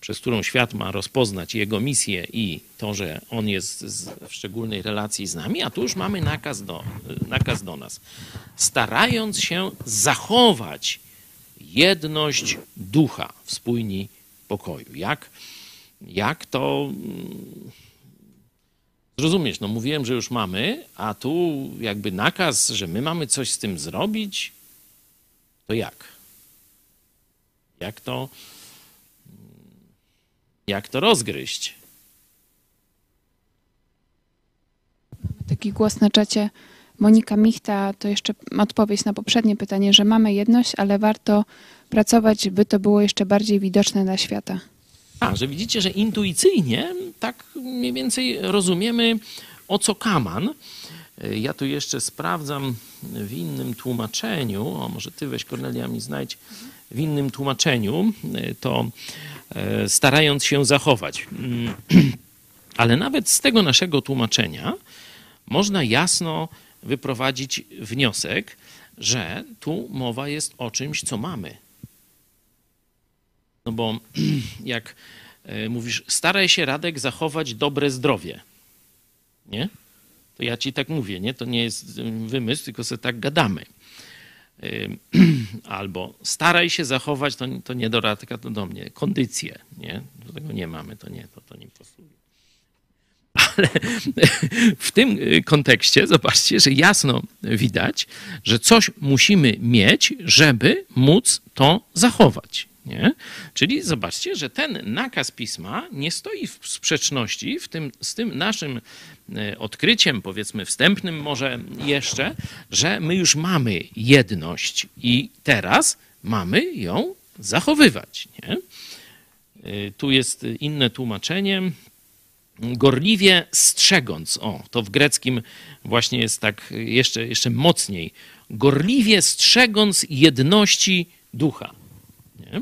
przez którą świat ma rozpoznać jego misję i to, że on jest w szczególnej relacji z nami, a tu już mamy nakaz do, nakaz do nas. Starając się zachować jedność ducha w spójni pokoju. Jak, jak to mm, zrozumieć? No mówiłem, że już mamy, a tu jakby nakaz, że my mamy coś z tym zrobić, to jak? Jak to, jak to rozgryźć? Taki głos na czacie. Monika Michta to jeszcze odpowiedź na poprzednie pytanie, że mamy jedność, ale warto pracować, by to było jeszcze bardziej widoczne dla świata. A, że widzicie, że intuicyjnie tak mniej więcej rozumiemy, o co kaman. Ja tu jeszcze sprawdzam w innym tłumaczeniu. O, może ty weź Kornelia mi znajdź w innym tłumaczeniu, e, to e, starając się zachować. Mm, ale nawet z tego naszego tłumaczenia można jasno wyprowadzić wniosek, że tu mowa jest o czymś, co mamy. No bo jak e, mówisz, staraj się, Radek, zachować dobre zdrowie, nie? To ja ci tak mówię, nie? To nie jest wymysł, tylko sobie tak gadamy. albo staraj się zachować, to, to nie do Radka, to do mnie, kondycję, nie? Do tego nie mamy, to nie, to, to nie pasuje. Ale w tym y, kontekście zobaczcie, że jasno widać, że coś musimy mieć, żeby móc to zachować. Nie? Czyli zobaczcie, że ten nakaz pisma nie stoi w sprzeczności w tym, z tym naszym e, odkryciem, powiedzmy wstępnym może jeszcze, że my już mamy jedność i teraz mamy ją zachowywać. Nie? E, tu jest inne tłumaczenie. Gorliwie strzegąc, o, to w greckim właśnie jest tak jeszcze, jeszcze mocniej. Gorliwie strzegąc jedności ducha. Nie?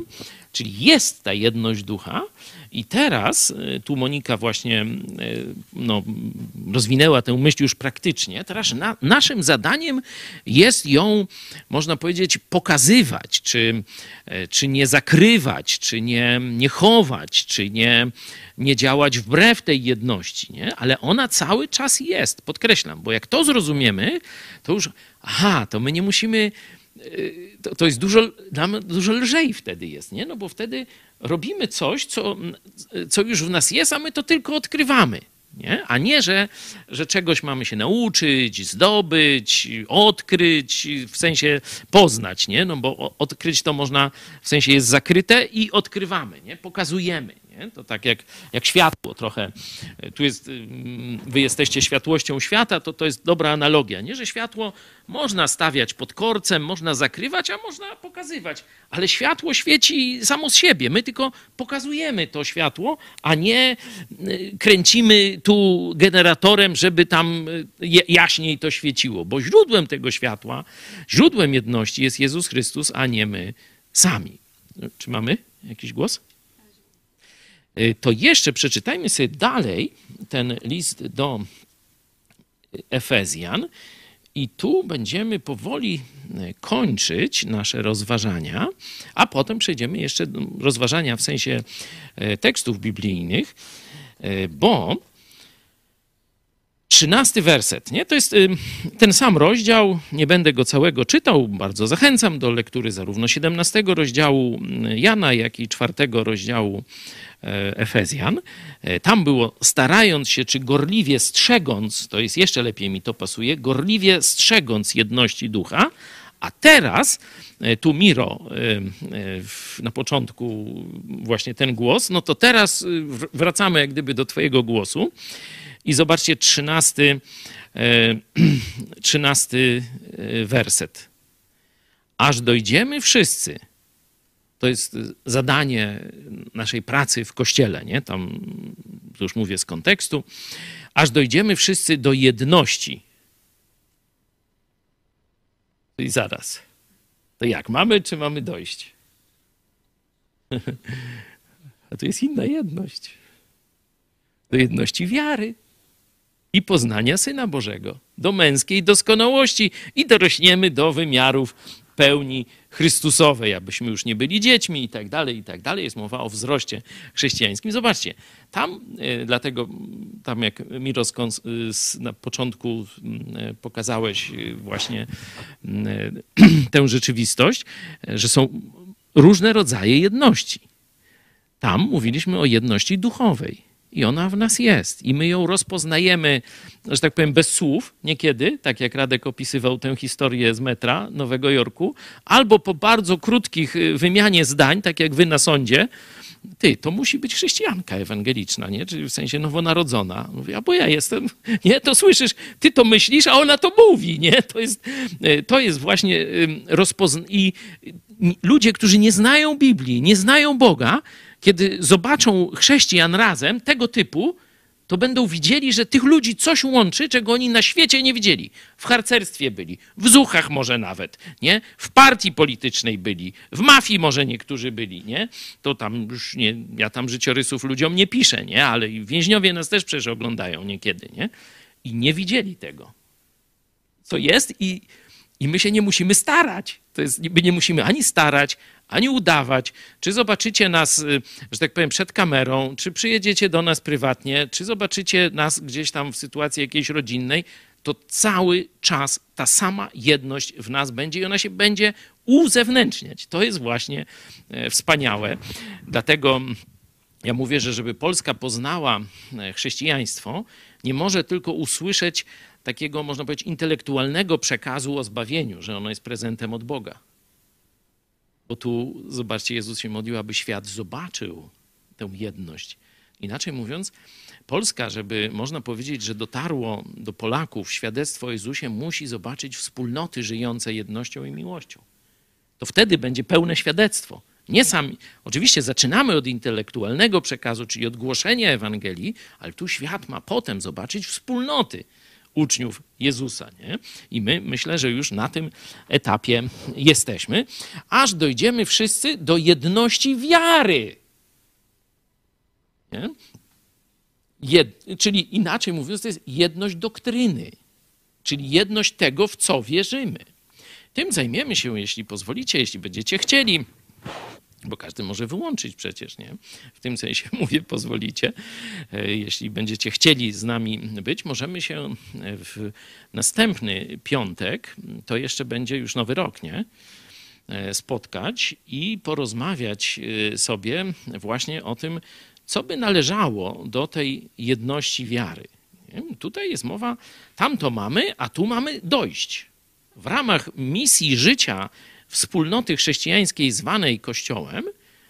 Czyli jest ta jedność ducha, i teraz y, tu Monika właśnie y, no, rozwinęła tę myśl już praktycznie. Teraz na, naszym zadaniem jest ją, można powiedzieć, pokazywać, czy, y, czy nie zakrywać, czy nie, nie chować, czy nie, nie działać wbrew tej jedności, nie? ale ona cały czas jest, podkreślam, bo jak to zrozumiemy, to już, aha, to my nie musimy to, to jest dużo, nam dużo lżej wtedy jest, nie? No bo wtedy robimy coś, co, co już w nas jest, a my to tylko odkrywamy. Nie? A nie, że, że czegoś mamy się nauczyć, zdobyć, odkryć, w sensie poznać, nie? No bo odkryć to można, w sensie jest zakryte i odkrywamy, nie? Pokazujemy. Nie? To tak jak, jak światło trochę. Tu jest, mm, wy jesteście światłością świata, to to jest dobra analogia. Nie, że światło można stawiać pod korcem, można zakrywać, a można pokazywać. Ale światło świeci samo z siebie. My tylko pokazujemy to światło, a nie y, kręcimy tu generatorem, żeby tam y, jaśniej to świeciło. Bo źródłem tego światła, źródłem jedności jest Jezus Chrystus, a nie my sami. Czy mamy jakiś głos? Y, to jeszcze przeczytajmy sobie dalej ten list do Efezjan I tu będziemy powoli e, kończyć nasze rozważania, a potem przejdziemy jeszcze do rozważania w sensie e, tekstów biblijnych, bo trzynasty werset, nie? To jest ten sam rozdział, nie będę go całego czytał, bardzo zachęcam do lektury zarówno 17 rozdziału Jana, jak i czwartego rozdziału Efezjan. E, tam było starając się, czy gorliwie strzegąc, to jest jeszcze lepiej mi to pasuje, gorliwie strzegąc jedności ducha, a teraz e, tu Miro na początku właśnie ten głos, no to teraz wracamy jak gdyby do twojego głosu i zobaczcie trzynasty, trzynasty werset. Aż dojdziemy wszyscy – to jest zadanie naszej pracy w kościele, nie? Tam już mówię z kontekstu, aż dojdziemy wszyscy do jedności. I zaraz. To jak? Mamy czy mamy dojść? A to jest inna jedność. Do jedności wiary i poznania Syna Bożego, do męskiej doskonałości i dorośniemy do wymiarów pełni Chrystusowej, abyśmy już nie byli dziećmi i tak dalej, i tak dalej. Jest mowa o wzroście chrześcijańskim. Zobaczcie, tam, e, dlatego tam jak Miros na początku e, pokazałeś e, właśnie tę rzeczywistość, że są różne rodzaje jedności. Tam mówiliśmy o jedności duchowej. I ona w nas jest. I my ją rozpoznajemy, że tak powiem, bez słów, niekiedy, tak jak Radek opisywał tę historię z metra Nowego Jorku, albo po bardzo krótkich y, wymianie zdań, tak jak wy na sądzie, ty, to musi być chrześcijanka ewangeliczna, nie? Czyli w sensie nowonarodzona. Mówi, a bo ja jestem, nie? To słyszysz, ty to myślisz, a ona to mówi, nie? To jest, y, to jest właśnie y, rozpoznanie. I ludzie, którzy nie znają Biblii, nie znają Boga, kiedy zobaczą chrześcijan razem tego typu, to będą widzieli, że tych ludzi coś łączy, czego oni na świecie nie widzieli. W harcerstwie byli, w zuchach może nawet, nie? W partii politycznej byli, w mafii może niektórzy byli, nie? To tam już nie, ja tam życiorysów ludziom nie piszę, nie? Ale więźniowie nas też przecież oglądają niekiedy, nie? I nie widzieli tego. Co jest i, i my się nie musimy starać. To jest, my nie musimy ani starać, ani udawać, czy zobaczycie nas, y, że tak powiem, przed kamerą, czy przyjedziecie do nas prywatnie, czy zobaczycie nas gdzieś tam w sytuacji jakiejś rodzinnej, to cały czas ta sama jedność w nas będzie i ona się będzie uzewnętrzniać. To jest właśnie e, wspaniałe. Dlatego ja mówię, że żeby Polska poznała e, chrześcijaństwo, nie może tylko usłyszeć takiego, można powiedzieć, intelektualnego przekazu o zbawieniu, że ono jest prezentem od Boga bo tu, zobaczcie, Jezus się modlił, aby świat zobaczył tę jedność. Inaczej mówiąc, Polska, żeby można powiedzieć, że dotarło do Polaków świadectwo o Jezusie, musi zobaczyć wspólnoty żyjące jednością i miłością. To wtedy będzie pełne świadectwo. Nie sami. Oczywiście zaczynamy od intelektualnego przekazu, czyli od głoszenia Ewangelii, ale tu świat ma potem zobaczyć wspólnoty uczniów Jezusa. Nie? I my myślę, że już na tym etapie jesteśmy, aż dojdziemy wszyscy do jedności wiary. Nie? Jed, czyli inaczej mówiąc, to jest jedność doktryny, czyli jedność tego, w co wierzymy. Tym zajmiemy się, jeśli pozwolicie, jeśli będziecie chcieli bo każdy może wyłączyć przecież, nie? W tym sensie mówię, pozwolicie. E, jeśli będziecie chcieli z nami być, możemy się w następny piątek, to jeszcze będzie już nowy rok, nie? E, spotkać i porozmawiać e, sobie właśnie o tym, co by należało do tej jedności wiary. Tutaj jest mowa, tam to mamy, a tu mamy dojść. W ramach misji życia wspólnoty chrześcijańskiej zwanej Kościołem,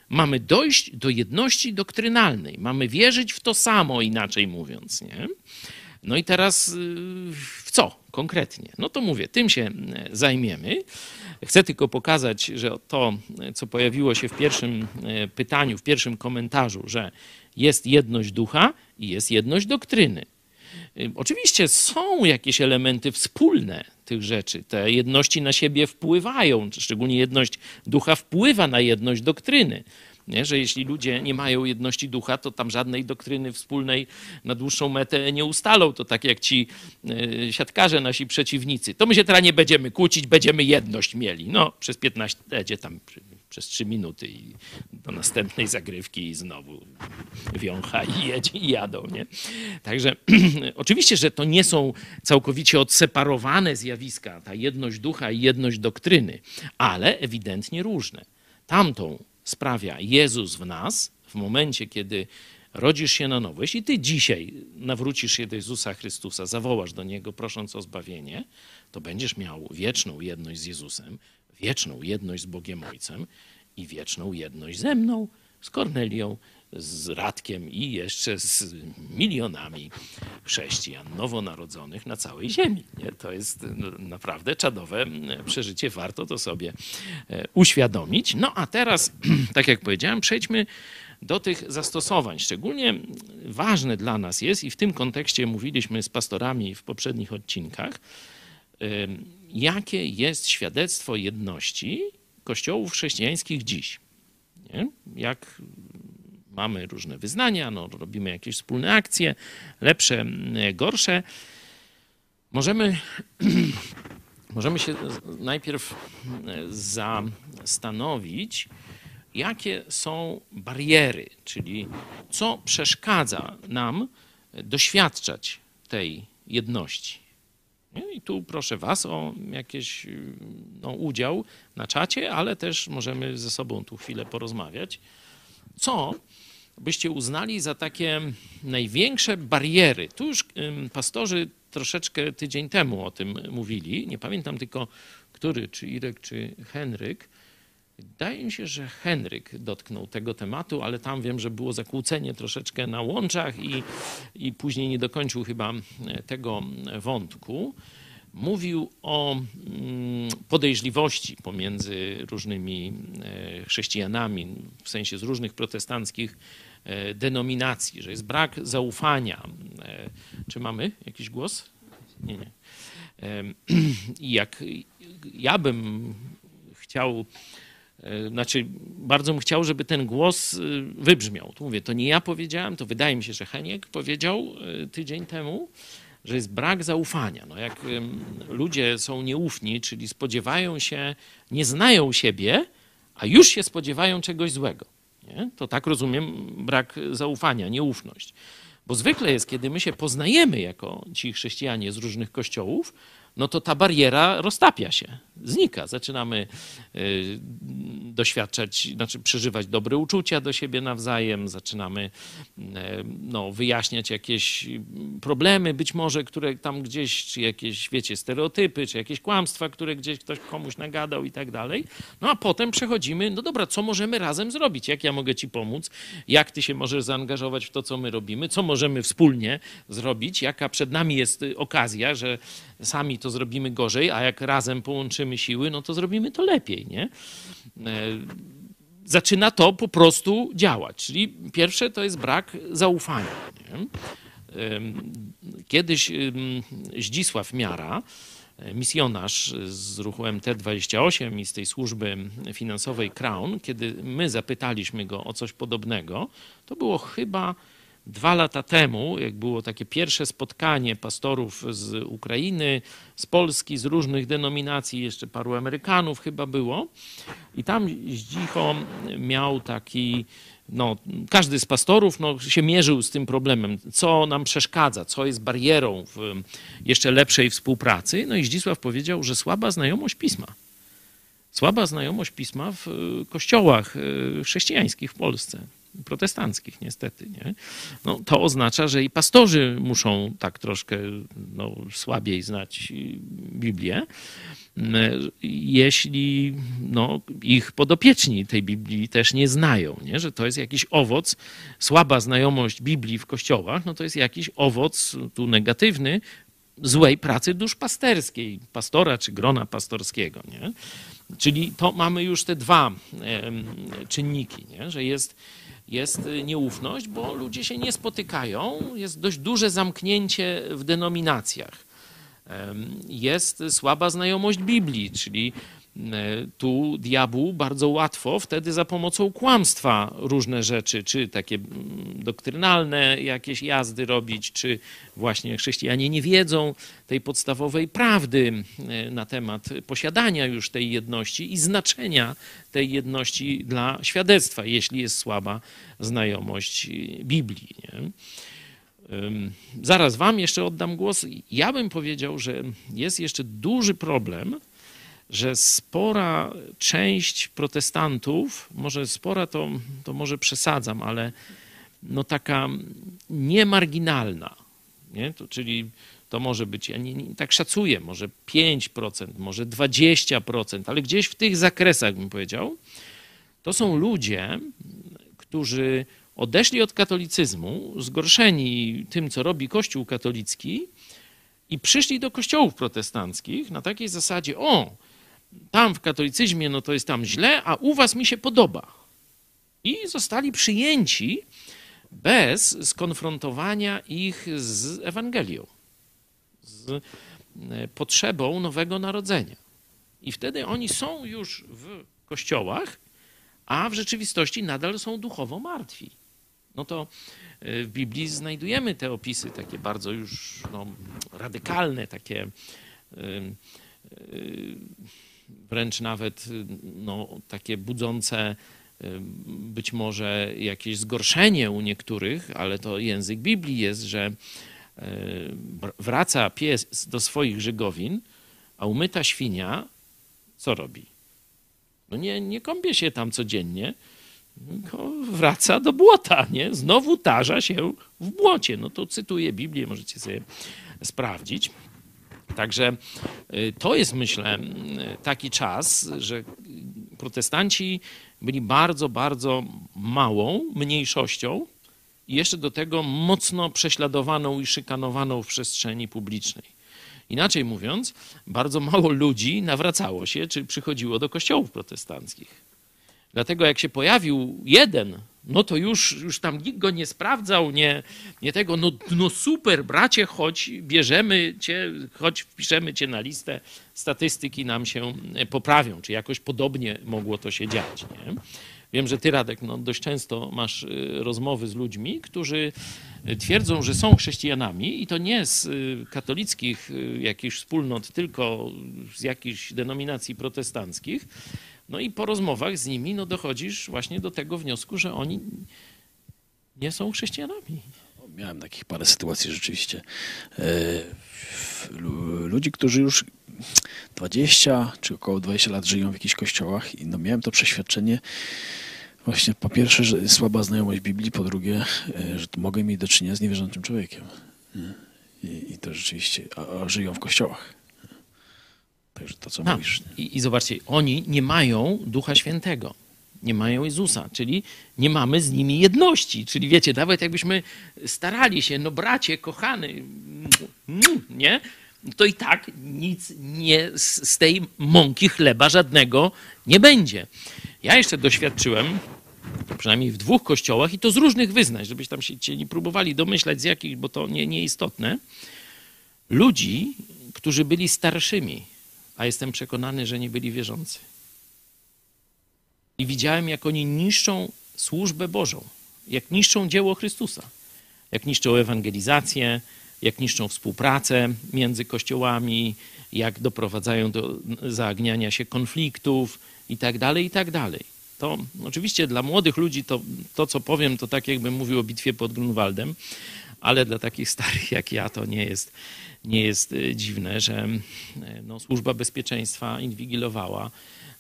mamy dojść do jedności doktrynalnej. Mamy wierzyć w to samo, inaczej mówiąc. Nie? No i teraz y, w co konkretnie? No to mówię, tym się y, zajmiemy. Chcę tylko pokazać, że to, co pojawiło się w pierwszym y, pytaniu, w pierwszym komentarzu, że jest jedność ducha i jest jedność doktryny. Oczywiście są jakieś elementy wspólne tych rzeczy. Te jedności na siebie wpływają, szczególnie jedność ducha wpływa na jedność doktryny. Nie? Że jeśli ludzie nie mają jedności ducha, to tam żadnej doktryny wspólnej na dłuższą metę nie ustalą. To tak jak ci e, siatkarze, nasi przeciwnicy. To my się teraz nie będziemy kłócić, będziemy jedność mieli. No, przez 15, będzie tam przez 3 minuty i do następnej zagrywki i znowu wiącha i, jedzie, i jadą. Nie? Także oczywiście, że to nie są całkowicie odseparowane zjawiska, ta jedność ducha i jedność doktryny, ale ewidentnie różne. Tamtą sprawia Jezus w nas w momencie, kiedy rodzisz się na nowo. Jeśli ty dzisiaj nawrócisz się do Jezusa Chrystusa, zawołasz do Niego prosząc o zbawienie, to będziesz miał wieczną jedność z Jezusem, wieczną jedność z Bogiem Ojcem i wieczną jedność ze mną, z Kornelią, z Radkiem i jeszcze z milionami chrześcijan nowonarodzonych na całej ziemi. Nie? To jest naprawdę czadowe przeżycie, warto to sobie e, uświadomić. No a teraz, tak jak powiedziałem, przejdźmy do tych zastosowań. Szczególnie ważne dla nas jest, i w tym kontekście mówiliśmy z pastorami w poprzednich odcinkach, jakie jest świadectwo jedności kościołów chrześcijańskich dziś. Nie? Jak mamy różne wyznania, no, robimy jakieś wspólne akcje, lepsze, gorsze. Możemy, możemy się najpierw zastanowić, jakie są bariery, czyli co przeszkadza nam doświadczać tej jedności. I tu proszę Was o jakiś no, udział na czacie, ale też możemy ze sobą tu chwilę porozmawiać. Co byście uznali za takie największe bariery? Tu już pastorzy troszeczkę tydzień temu o tym mówili. Nie pamiętam tylko, który, czy Irek, czy Henryk. Wydaje mi się, że Henryk dotknął tego tematu, ale tam wiem, że było zakłócenie troszeczkę na łączach i, i później nie dokończył chyba e, tego wątku. Mówił o mm, podejrzliwości pomiędzy różnymi e, chrześcijanami, w sensie z różnych protestanckich e, denominacji, że jest brak zaufania. Czy mamy jakiś głos? Nie, nie. I jak ja bym chciał znaczy, bardzo bym chciał, żeby ten głos e, wybrzmiał. Tu mówię, to nie ja powiedziałem, to wydaje mi się, że Heniek powiedział e, tydzień temu, że jest brak zaufania. No jak ludzie są nieufni, czyli spodziewają się, nie znają siebie, a już się spodziewają czegoś złego. Nie? To tak rozumiem brak zaufania, nieufność. Bo zwykle jest, kiedy my się poznajemy jako ci chrześcijanie z różnych kościołów, no to ta bariera roztapia się, znika. Zaczynamy y, doświadczać, znaczy przeżywać dobre uczucia do siebie nawzajem, zaczynamy y, no, wyjaśniać jakieś problemy, być może, które tam gdzieś, czy jakieś, wiecie, stereotypy, czy jakieś kłamstwa, które gdzieś ktoś komuś nagadał i tak dalej. No a potem przechodzimy, no dobra, co możemy razem zrobić? Jak ja mogę ci pomóc? Jak ty się możesz zaangażować w to, co my robimy? Co możemy wspólnie zrobić? Jaka przed nami jest okazja, że sami to zrobimy gorzej, a jak razem połączymy siły, no to zrobimy to lepiej, nie? E, zaczyna to po prostu działać. Czyli pierwsze to jest brak zaufania. Nie? Kiedyś Zdzisław Miara, e, misjonarz z ruchu MT28 i z tej służby finansowej Crown, kiedy my zapytaliśmy go o coś podobnego, to było chyba Dwa lata temu, jak było takie pierwsze spotkanie pastorów z Ukrainy, z Polski, z różnych denominacji, jeszcze paru Amerykanów chyba było, i tam Zdzicho miał taki no, każdy z pastorów no, się mierzył z tym problemem, co nam przeszkadza, co jest barierą w jeszcze lepszej współpracy. No i Zdzisław powiedział, że słaba znajomość pisma. Słaba znajomość pisma w kościołach e, chrześcijańskich w Polsce protestanckich niestety. Nie? No, to oznacza, że i pastorzy muszą tak troszkę no, słabiej znać Biblię, jeśli no, ich podopieczni tej Biblii też nie znają, nie? że to jest jakiś owoc, słaba znajomość Biblii w kościołach, no to jest jakiś owoc tu negatywny złej pracy duszpasterskiej, pastora czy grona pastorskiego. Nie? Czyli to mamy już te dwa czynniki, nie? że jest jest y, nieufność, bo ludzie się nie spotykają, jest dość duże zamknięcie w denominacjach. Jest słaba znajomość Biblii, czyli tu diabłu bardzo łatwo wtedy za pomocą kłamstwa różne rzeczy, czy takie mm, doktrynalne jakieś jazdy robić, czy właśnie chrześcijanie nie wiedzą tej podstawowej prawdy e, na temat posiadania już tej jedności i znaczenia tej jedności dla świadectwa, jeśli jest słaba znajomość Biblii. Nie? Zaraz Wam jeszcze oddam głos. Ja bym powiedział, że jest jeszcze duży problem że spora część protestantów, może spora to, to może przesadzam, ale no taka niemarginalna, nie? To, czyli to może być, ja nie, nie, tak szacuję, może 5%, może 20%, ale gdzieś w tych zakresach bym powiedział, to są ludzie, którzy odeszli od katolicyzmu, zgorszeni tym, co robi Kościół katolicki i przyszli do kościołów protestanckich na takiej zasadzie, o, tam w katolicyzmie no to jest tam źle, a u was mi się podoba. I zostali przyjęci bez skonfrontowania ich z Ewangelią, z e, potrzebą nowego narodzenia. I wtedy oni są już w kościołach, a w rzeczywistości nadal są duchowo martwi. No to e, w Biblii znajdujemy te opisy takie bardzo już no, radykalne, takie. Yy, yy, wręcz nawet no, takie budzące być może jakieś zgorszenie u niektórych, ale to język Biblii jest, że wraca pies do swoich żygowin, a umyta świnia co robi? No nie, nie kąpie się tam codziennie, tylko wraca do błota, nie? Znowu tarza się w błocie. No to cytuję Biblię, możecie sobie sprawdzić. Także y, to jest, myślę, taki czas, że protestanci byli bardzo, bardzo małą mniejszością i jeszcze do tego mocno prześladowaną i szykanowaną w przestrzeni publicznej. Inaczej mówiąc, bardzo mało ludzi nawracało się czy przychodziło do kościołów protestanckich. Dlatego jak się pojawił jeden no to już, już tam nikt go nie sprawdzał, nie, nie tego, no, no super, bracie, chodź, bierzemy cię, chodź, wpiszemy cię na listę, statystyki nam się poprawią, czy jakoś podobnie mogło to się dziać. Nie? Wiem, że ty, Radek, no, dość często masz y, rozmowy z ludźmi, którzy twierdzą, że są chrześcijanami i to nie z katolickich jakichś wspólnot, tylko z jakichś denominacji protestanckich, no i po rozmowach z nimi no dochodzisz właśnie do tego wniosku, że oni nie są chrześcijanami. Miałem takich parę sytuacji rzeczywiście. E, ludzi, którzy już 20 czy około 20 lat żyją w jakichś kościołach i no miałem to przeświadczenie, Właśnie po pierwsze, że słaba znajomość Biblii, po drugie, e, że mogę mieć do czynienia z niewierzącym człowiekiem. I, i to rzeczywiście, a, a, żyją w kościołach. Także to, co no, mówisz. I, I zobaczcie, oni nie mają Ducha Świętego nie mają Jezusa, czyli nie mamy z nimi jedności. Czyli wiecie, nawet jakbyśmy starali się, no bracie, kochany, nie, to i tak nic nie, z tej mąki chleba żadnego nie będzie. Ja jeszcze doświadczyłem, przynajmniej w dwóch kościołach, i to z różnych wyznań, żebyś tam się nie próbowali domyślać z jakich, bo to nie, nieistotne, ludzi, którzy byli starszymi a jestem przekonany, że nie byli wierzący. I widziałem, jak oni niszczą służbę Bożą, jak niszczą dzieło Chrystusa, jak niszczą ewangelizację, jak niszczą współpracę między kościołami, jak doprowadzają do zaagniania się konfliktów i tak dalej, i tak. To oczywiście dla młodych ludzi to, to, co powiem, to tak jakbym mówił o bitwie pod Grunwaldem, ale dla takich starych jak ja to nie jest, nie jest y, dziwne, że y, no, służba bezpieczeństwa inwigilowała,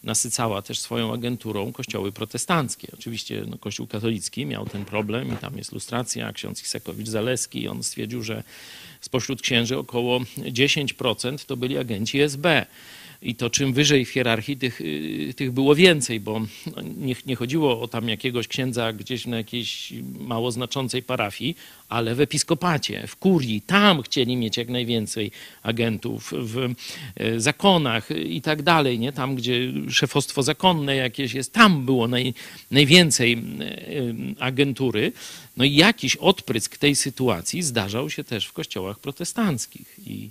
nasycała też swoją agenturą kościoły protestanckie. Oczywiście no, Kościół katolicki miał ten problem i tam jest lustracja, ksiądz Isekowicz-Zaleski, on stwierdził, że spośród księży około 10% to byli agenci SB i to czym wyżej w hierarchii, tych, y, tych było więcej, bo nie, nie chodziło o tam jakiegoś księdza gdzieś na jakiejś mało znaczącej parafii, ale w episkopacie, w kurii, tam chcieli mieć jak najwięcej agentów, w e, zakonach i tak dalej, nie? tam gdzie szefostwo zakonne jakieś jest, tam było naj, najwięcej e, agentury. No i jakiś odprysk tej sytuacji zdarzał się też w kościołach protestanckich i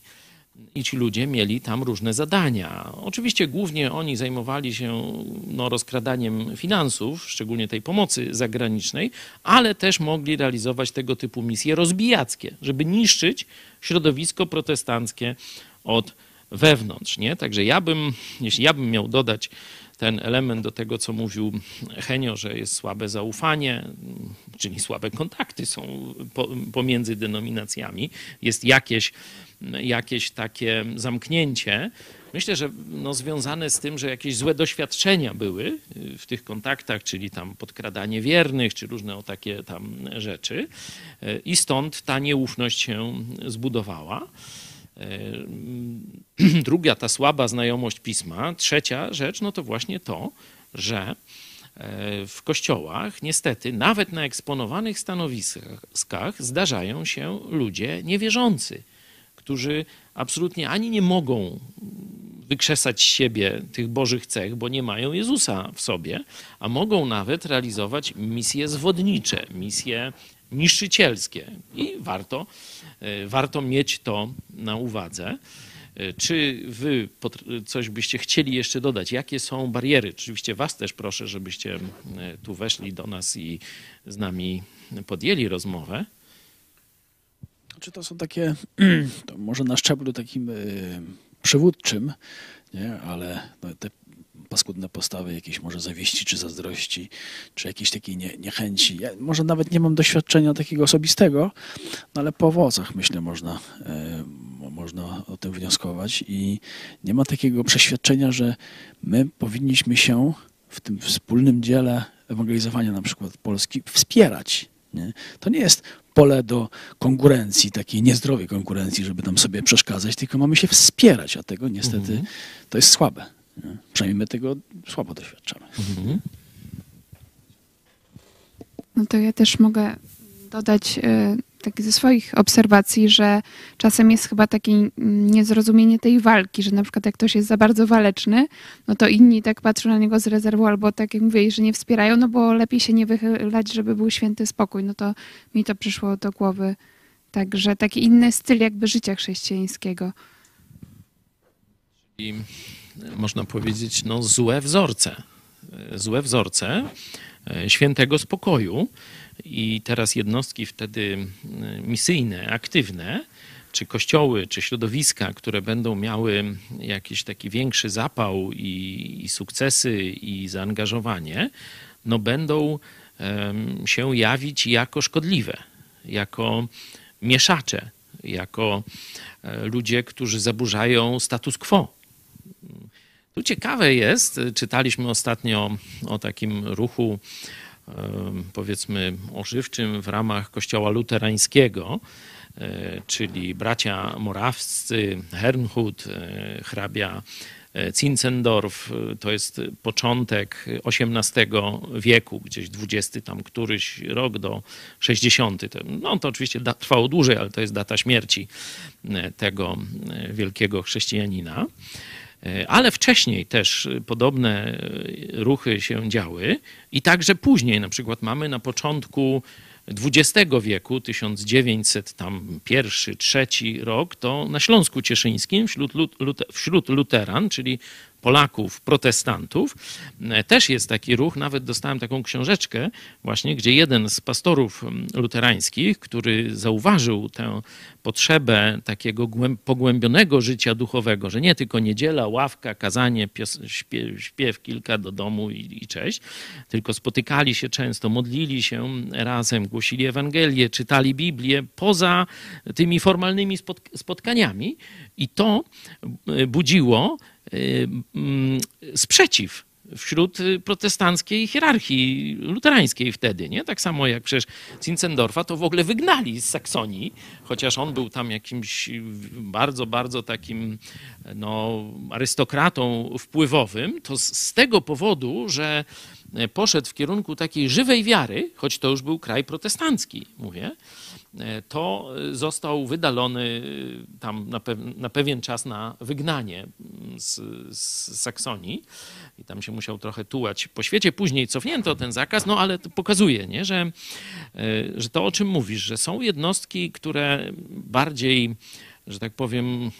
i ci ludzie mieli tam różne zadania. Oczywiście głównie oni zajmowali się no, rozkradaniem finansów, szczególnie tej pomocy zagranicznej, ale też mogli realizować tego typu misje rozbijackie, żeby niszczyć środowisko protestanckie od wewnątrz. Nie? Także ja bym, jeśli ja bym miał dodać ten element do tego, co mówił Henio, że jest słabe zaufanie, czyli słabe kontakty są pomiędzy denominacjami, jest jakieś jakieś takie zamknięcie. Myślę, że no, związane z tym, że jakieś złe doświadczenia były y, w tych kontaktach, czyli tam podkradanie wiernych, czy różne o takie tam rzeczy. Y, I stąd ta nieufność się zbudowała. Y, druga, ta słaba znajomość pisma. Trzecia rzecz, no to właśnie to, że w kościołach niestety nawet na eksponowanych stanowiskach zdarzają się ludzie niewierzący którzy absolutnie ani nie mogą wykrzesać siebie tych bożych cech, bo nie mają Jezusa w sobie, a mogą nawet realizować misje zwodnicze, misje niszczycielskie. I warto, e, warto mieć to na uwadze. E, czy wy coś byście chcieli jeszcze dodać? Jakie są bariery? Oczywiście was też proszę, żebyście e, tu weszli do nas i z nami podjęli rozmowę. Czy to są takie, to może na szczeblu takim y, przywódczym, nie? ale no, te paskudne postawy jakieś może zawiści, czy zazdrości, czy jakiejś takiej nie, niechęci. Ja może nawet nie mam doświadczenia takiego osobistego, no ale po owocach myślę można, y, można o tym wnioskować i nie ma takiego przeświadczenia, że my powinniśmy się w tym wspólnym dziele ewangelizowania na przykład Polski wspierać. Nie? To nie jest pole do konkurencji, takiej niezdrowej konkurencji, żeby tam sobie przeszkadzać, tylko mamy się wspierać, a tego niestety mhm. to jest słabe. Nie? Przynajmniej my tego słabo doświadczamy. Mhm. No to ja też mogę dodać y, tak ze swoich obserwacji, że czasem jest chyba takie niezrozumienie tej walki, że na przykład jak ktoś jest za bardzo waleczny, no to inni tak patrzą na niego z rezerwą albo tak jak mówię, że nie wspierają, no bo lepiej się nie wychylać, żeby był święty spokój. No to mi to przyszło do głowy. Także taki inny styl jakby życia chrześcijańskiego. I można powiedzieć, no złe wzorce. Złe wzorce e, świętego spokoju, i teraz jednostki wtedy misyjne, aktywne, czy kościoły, czy środowiska, które będą miały jakiś taki większy zapał i, i sukcesy i zaangażowanie, no będą um, się jawić jako szkodliwe, jako mieszacze, jako e, ludzie, którzy zaburzają status quo. Tu ciekawe jest, czytaliśmy ostatnio o takim ruchu powiedzmy ożywczym w ramach kościoła luterańskiego, e, czyli bracia morawscy, Hernhut, e, hrabia e, Zinzendorf, to jest początek XVIII wieku, gdzieś XX tam któryś rok do 60. No to oczywiście trwało dłużej, ale to jest data śmierci tego wielkiego chrześcijanina. E, ale wcześniej też podobne e, ruchy się działy i także później, na przykład mamy na początku XX wieku, 1900 tam pierwszy, trzeci rok, to na Śląsku Cieszyńskim wśród, wśród luteran, czyli Polaków, protestantów. E, też jest taki ruch, nawet dostałem taką książeczkę właśnie, gdzie jeden z pastorów luterańskich, który zauważył tę potrzebę takiego pogłębionego życia duchowego, że nie tylko niedziela, ławka, kazanie, śpiew, śpiew kilka do domu i, i cześć, tylko spotykali się często, modlili się razem, głosili Ewangelię, czytali Biblię poza tymi formalnymi spotkaniami i to e, budziło mm, sprzeciw wśród protestanckiej hierarchii luterańskiej wtedy, nie? Tak samo jak przecież Zinzendorfa to w ogóle wygnali z Saksonii, chociaż on był tam jakimś bardzo, bardzo takim no, arystokratą wpływowym, to z, z tego powodu, że poszedł w kierunku takiej żywej wiary, choć to już był kraj protestancki, mówię, to został wydalony e, tam na, na pewien czas na wygnanie mm, z, z, Saksonii i tam się musiał trochę tułać po świecie. Później cofnięto ten zakaz, no ale to pokazuje, nie, że, e, że to o czym mówisz, że są jednostki, które bardziej że tak powiem,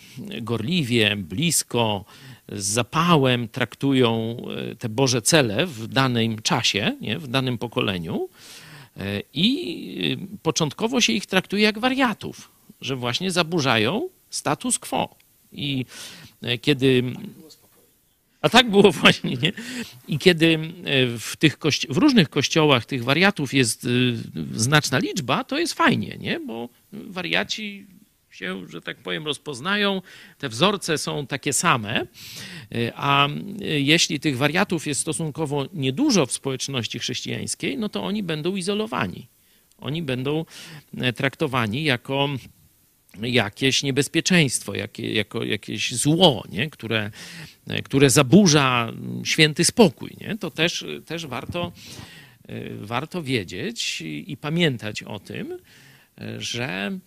gorliwie, blisko, z zapałem traktują e, te Boże cele w danym czasie, nie? w danym pokoleniu. E, I początkowo się ich traktuje jak wariatów, że właśnie zaburzają status quo. I kiedy a tak było właśnie, nie? I kiedy w, tych w różnych kościołach tych wariatów jest znaczna liczba, to jest fajnie, nie? Bo wariaci się, że tak powiem, rozpoznają. Te wzorce są takie same, a jeśli tych wariatów jest stosunkowo niedużo w społeczności chrześcijańskiej, no to oni będą izolowani. Oni będą e, traktowani jako jakieś niebezpieczeństwo, jakie, jako jakieś zło, nie? Które, e, które zaburza święty spokój. Nie? To też, też warto, e, warto wiedzieć i, i pamiętać o tym, że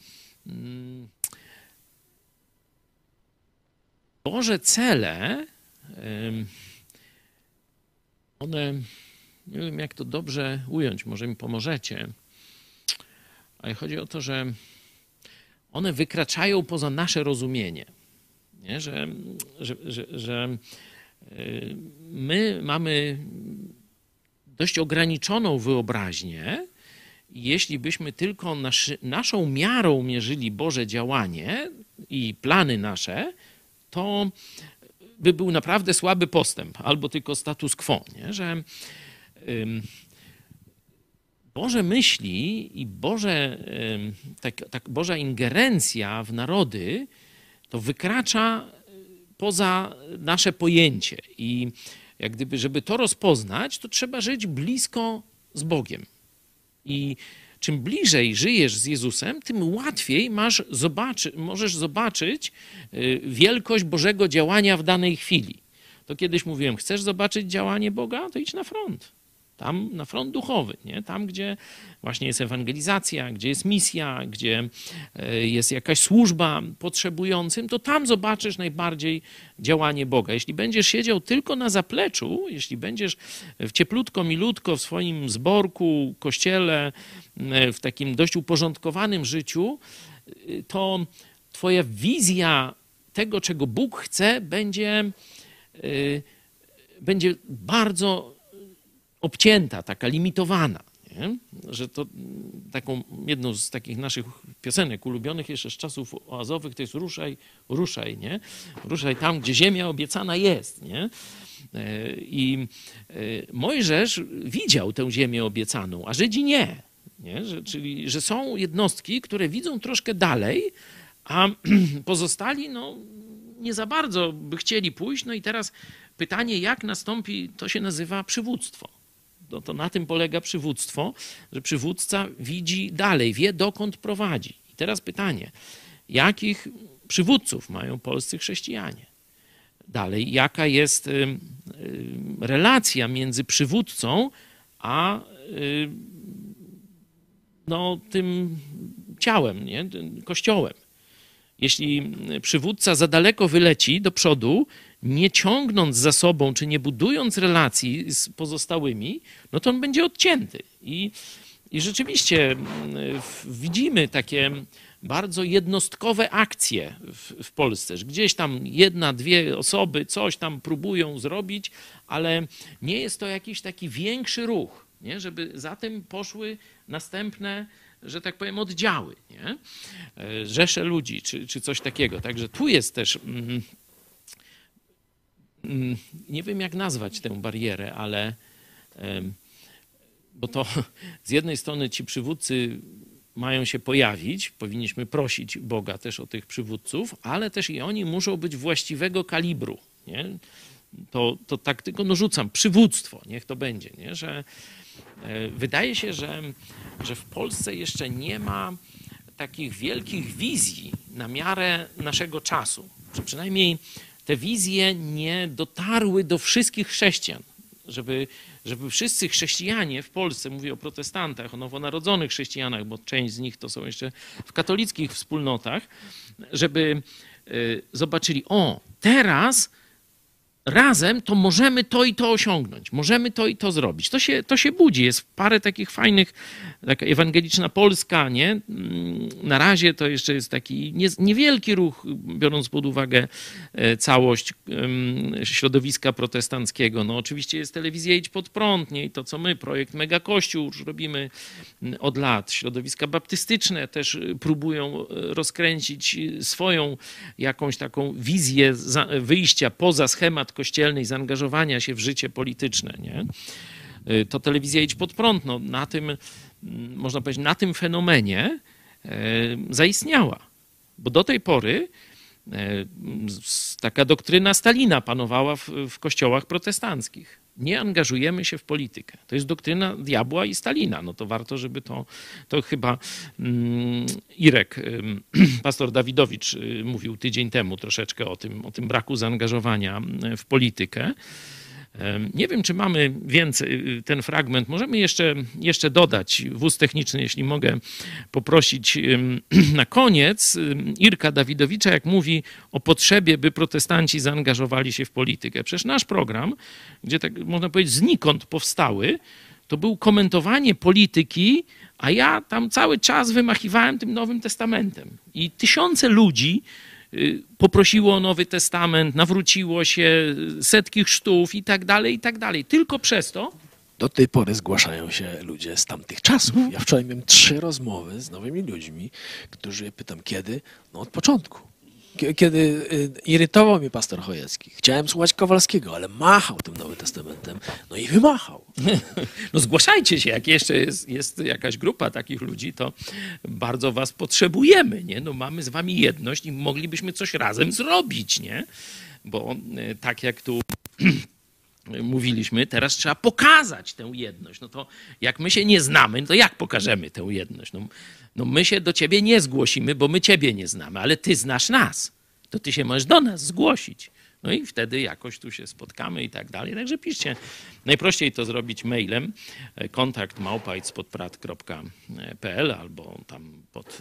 Boże cele, one, nie wiem jak to dobrze ująć, może mi pomożecie, ale chodzi o to, że one wykraczają poza nasze rozumienie. Nie? Że, że, że, że my mamy dość ograniczoną wyobraźnię. Jeśli byśmy tylko naszy, naszą miarą mierzyli Boże działanie i plany nasze, to by był naprawdę słaby postęp, albo tylko status quo, nie? że Boże myśli i Boże, tak, tak, Boża ingerencja w narody to wykracza poza nasze pojęcie. I jak gdyby, żeby to rozpoznać, to trzeba żyć blisko z Bogiem. I czym bliżej żyjesz z Jezusem, tym łatwiej masz zobaczy, możesz zobaczyć y, wielkość Bożego działania w danej chwili. To kiedyś mówiłem, chcesz zobaczyć działanie Boga, to idź na front. Tam na front duchowy, nie? tam gdzie właśnie jest ewangelizacja, gdzie jest misja, gdzie e, jest jakaś służba potrzebującym, to tam zobaczysz najbardziej działanie Boga. Jeśli będziesz siedział tylko na zapleczu, jeśli będziesz w cieplutko, milutko w swoim zborku, kościele, e, w takim dość uporządkowanym życiu, e, to twoja wizja tego, czego Bóg chce, będzie, będzie bardzo obcięta, taka limitowana. Nie? Że to taką jedną z takich naszych piosenek ulubionych jeszcze z czasów oazowych to jest ruszaj, ruszaj, nie? Ruszaj tam, gdzie ziemia obiecana jest, nie? E, I e, Mojżesz widział tę ziemię obiecaną, a Żydzi nie. nie? Że, czyli, że są jednostki, które widzą troszkę dalej, a pozostali no, nie za bardzo by chcieli pójść. No i teraz pytanie, jak nastąpi, to się nazywa przywództwo no to na tym polega przywództwo, że przywódca widzi dalej, wie dokąd prowadzi. I teraz pytanie, jakich przywódców mają polscy chrześcijanie? Dalej, jaka jest relacja między przywódcą a no, tym ciałem, nie? kościołem. Jeśli przywódca za daleko wyleci do przodu, nie ciągnąc za sobą, czy nie budując relacji z pozostałymi, no to on będzie odcięty. I, i rzeczywiście mm, widzimy takie bardzo jednostkowe akcje w, w, Polsce, że gdzieś tam jedna, dwie osoby coś tam próbują zrobić, ale nie jest to jakiś taki większy ruch, nie? żeby za tym poszły następne że tak powiem, oddziały, nie? E, rzesze ludzi, czy, czy coś takiego. Także tu jest też mm, nie wiem jak nazwać tę barierę, ale bo to z jednej strony ci przywódcy mają się pojawić, powinniśmy prosić Boga też o tych przywódców, ale też i oni muszą być właściwego kalibru. Nie? To, to tak tylko no rzucam, przywództwo, niech to będzie, nie? że e, wydaje się, że, że w Polsce jeszcze nie ma takich wielkich wizji na miarę naszego czasu, przynajmniej te wizje nie dotarły do wszystkich chrześcijan, żeby, żeby wszyscy chrześcijanie w Polsce, mówię o protestantach, o nowonarodzonych chrześcijanach, bo część z nich to są jeszcze w katolickich wspólnotach, żeby e, zobaczyli, o, teraz razem to możemy to i to osiągnąć, możemy to i to zrobić. To się, to się budzi. Jest parę takich fajnych, taka ewangeliczna Polska, nie? Mm, na razie to jeszcze jest taki niewielki ruch, biorąc pod uwagę e, całość środowiska protestanckiego. No oczywiście jest telewizja Idź Pod Prąd, nie? I to co my, projekt Mega Kościół już robimy mm, od lat. Środowiska baptystyczne też y, próbują e, rozkręcić swoją jakąś taką wizję wyjścia poza schemat kościelny i zaangażowania się w życie polityczne, nie? Y, to telewizja idź pod prąd. No, na tym, mm, można powiedzieć, na tym fenomenie e, zaistniała. Bo do tej pory e, taka doktryna Stalina panowała w, w kościołach protestanckich. Nie angażujemy się w politykę. To jest doktryna diabła i Stalina. No to warto, żeby to, to chyba mm, Irek, pastor Dawidowicz y, mówił tydzień temu troszeczkę o tym, o tym braku zaangażowania w politykę. Nie wiem, czy mamy więcej, y, ten fragment. Możemy jeszcze, jeszcze dodać wóz techniczny, jeśli mogę poprosić na koniec. Irka Dawidowicza, jak mówi o potrzebie, by protestanci zaangażowali się w politykę. Przecież nasz program, gdzie tak można powiedzieć znikąd powstały, to był komentowanie polityki, a ja tam cały czas wymachiwałem tym Nowym Testamentem. I tysiące ludzi Y, poprosiło o Nowy Testament, nawróciło się, setki chrztów i tak dalej, i tak dalej. Tylko przez to. Do tej pory zgłaszają się ludzie z tamtych czasów. Ja wczoraj miałem trzy rozmowy z nowymi ludźmi, którzy pytam kiedy? No od początku kiedy y, irytował mnie pastor Chojecki. Chciałem słuchać Kowalskiego, ale machał tym Nowym Testamentem. No i wymachał. No zgłaszajcie się, jak jeszcze jest, jest jakaś grupa takich ludzi, to bardzo was potrzebujemy, nie? No mamy z wami jedność i moglibyśmy coś razem zrobić, nie? Bo y, tak jak tu mówiliśmy, teraz trzeba pokazać tę jedność. No to jak my się nie znamy, no to jak pokażemy tę jedność? No, no my się do ciebie nie zgłosimy, bo my ciebie nie znamy, ale ty znasz nas. To ty się możesz do nas zgłosić. No i wtedy jakoś tu się spotkamy i tak dalej. Także piszcie. Najprościej to zrobić mailem kontakt małpajcpodprat.pl albo tam pod,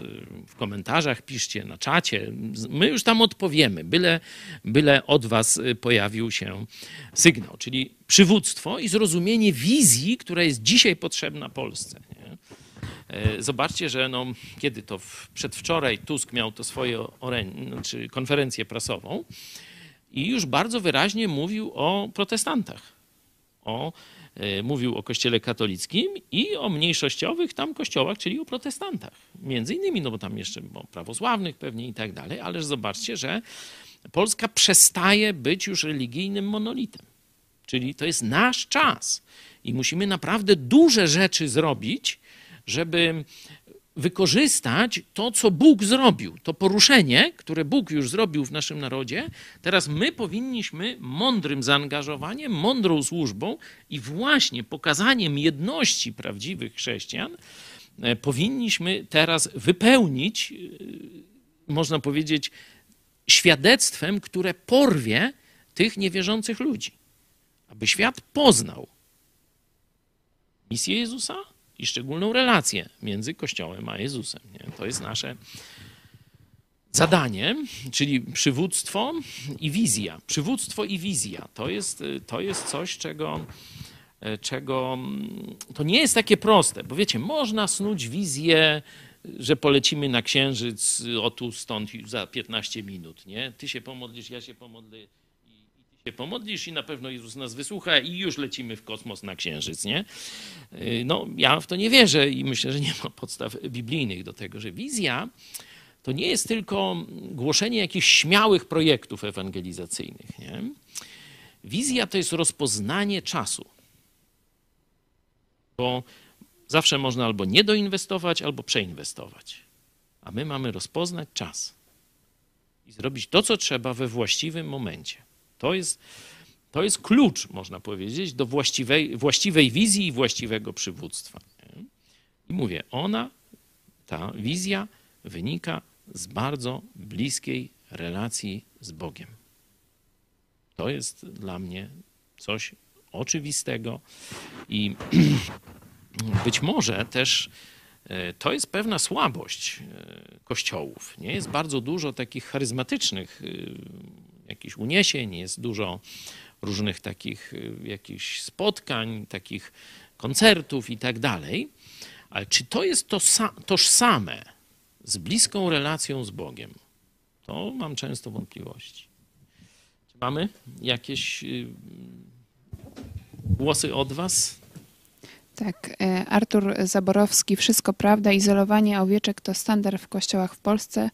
w komentarzach piszcie na czacie. My już tam odpowiemy, byle, byle od was pojawił się sygnał, czyli przywództwo i zrozumienie wizji, która jest dzisiaj potrzebna Polsce. Nie? E, zobaczcie, że no, kiedy to przedwczoraj Tusk miał to swoje znaczy konferencję prasową i już bardzo wyraźnie mówił o protestantach. O, e, mówił o kościele katolickim i o mniejszościowych tam kościołach, czyli o protestantach. Między innymi, no bo tam jeszcze o prawosławnych pewnie i tak dalej, ale zobaczcie, że Polska przestaje być już religijnym monolitem. Czyli to jest nasz czas i musimy naprawdę duże rzeczy zrobić, żeby wykorzystać to, co Bóg zrobił, to poruszenie, które Bóg już zrobił w naszym narodzie. Teraz my powinniśmy mądrym zaangażowaniem, mądrą służbą i właśnie pokazaniem jedności prawdziwych chrześcijan, e, powinniśmy teraz wypełnić, e, można powiedzieć, świadectwem, które porwie tych niewierzących ludzi, aby świat poznał misję Jezusa i szczególną relację między Kościołem a Jezusem. Nie? To jest nasze zadanie, czyli przywództwo i wizja. Przywództwo i wizja to jest, to jest coś, czego, czego to nie jest takie proste, bo wiecie, można snuć wizję, że polecimy na księżyc o tu stąd za 15 minut, nie? Ty się pomodlisz, ja się pomodlę się pomodlisz i na pewno Jezus nas wysłucha i już lecimy w kosmos na księżyc, nie? Y, no, ja w to nie wierzę i myślę, że nie ma podstaw biblijnych do tego, że wizja to nie jest tylko głoszenie jakichś śmiałych projektów ewangelizacyjnych, nie? Wizja to jest rozpoznanie czasu. Bo zawsze można albo nie doinwestować, albo przeinwestować. A my mamy rozpoznać czas i zrobić to, co trzeba we właściwym momencie. To jest, to jest klucz, można powiedzieć, do właściwej, właściwej wizji i właściwego przywództwa. I mówię, ona, ta wizja wynika z bardzo bliskiej relacji z Bogiem. To jest dla mnie coś oczywistego i być może też e, to jest pewna słabość e, kościołów. Nie jest bardzo dużo takich charyzmatycznych e, jakichś uniesień, jest dużo różnych takich y, jakichś spotkań, takich koncertów i tak dalej. Ale czy to jest to tożsame z bliską relacją z Bogiem? To mam często wątpliwości. Czy mamy jakieś y, głosy od Was? Tak, e, Artur Zaborowski, wszystko prawda, izolowanie owieczek to standard w kościołach w Polsce.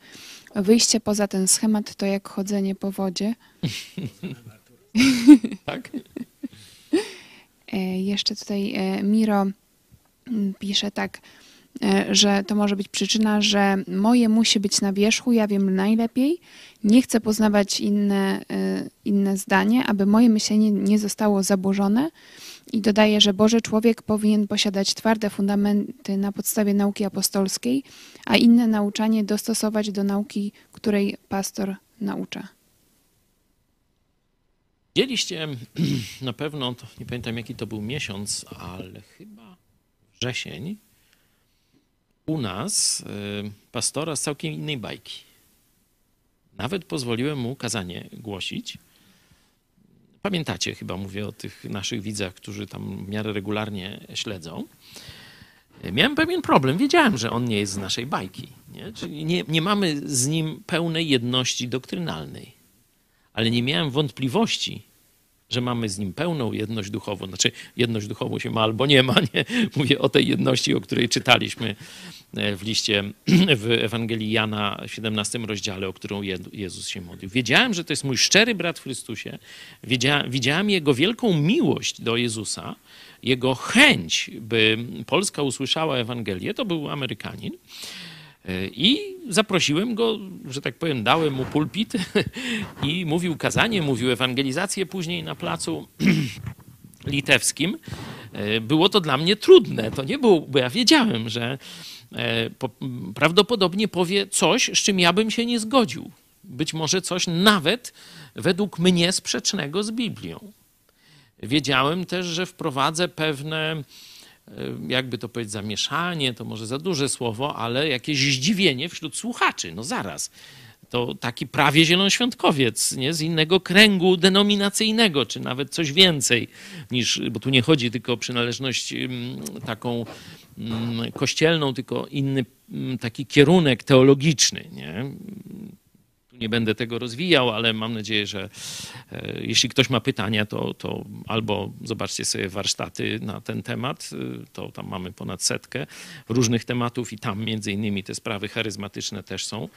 Wyjście poza ten schemat to jak chodzenie po wodzie. tak? E, jeszcze tutaj e, Miro pisze tak, że to może być przyczyna, że moje musi być na wierzchu, ja wiem najlepiej, nie chcę poznawać inne, inne zdanie, aby moje myślenie nie zostało zaburzone i dodaje, że Boży człowiek powinien posiadać twarde fundamenty na podstawie nauki apostolskiej, a inne nauczanie dostosować do nauki, której pastor naucza. Widzieliście na pewno, nie pamiętam jaki to był miesiąc, ale chyba wrzesień, u nas y, pastora z całkiem innej bajki. Nawet pozwoliłem mu kazanie głosić Pamiętacie, chyba mówię o tych naszych widzach, którzy tam w miarę regularnie śledzą. Miałem pewien problem. Wiedziałem, że on nie jest z naszej bajki. Nie? Czyli nie, nie mamy z nim pełnej jedności doktrynalnej. Ale nie miałem wątpliwości, że mamy z nim pełną jedność duchową. Znaczy, jedność duchową się ma albo nie ma. Nie? Mówię o tej jedności, o której czytaliśmy e, w liście w Ewangelii Jana w 17 rozdziale, o którą Jezus się modlił. Wiedziałem, że to jest mój szczery brat w Chrystusie. Wiedziałem, widziałem jego wielką miłość do Jezusa, jego chęć, by Polska usłyszała Ewangelię. To był Amerykanin. I zaprosiłem go, że tak powiem, dałem mu pulpit i mówił kazanie, mówił ewangelizację później na placu litewskim. Było to dla mnie trudne. To nie było, bo ja wiedziałem, że e, prawdopodobnie powie coś, z czym ja bym się nie zgodził. Być może coś nawet według mnie sprzecznego z Biblią. Wiedziałem też, że wprowadzę pewne jakby to powiedzieć, zamieszanie, to może za duże słowo, ale jakieś zdziwienie wśród słuchaczy. No zaraz. To taki prawie zielonoświątkowiec, nie? z innego kręgu denominacyjnego, czy nawet coś więcej niż, bo tu nie chodzi tylko o przynależność mm, taką mm, kościelną, tylko inny mm, taki kierunek teologiczny. Nie? Nie będę tego rozwijał, ale mam nadzieję, że e, jeśli ktoś ma pytania, to, to albo zobaczcie sobie warsztaty na ten temat, e, to tam mamy ponad setkę różnych tematów i tam między innymi te sprawy charyzmatyczne też są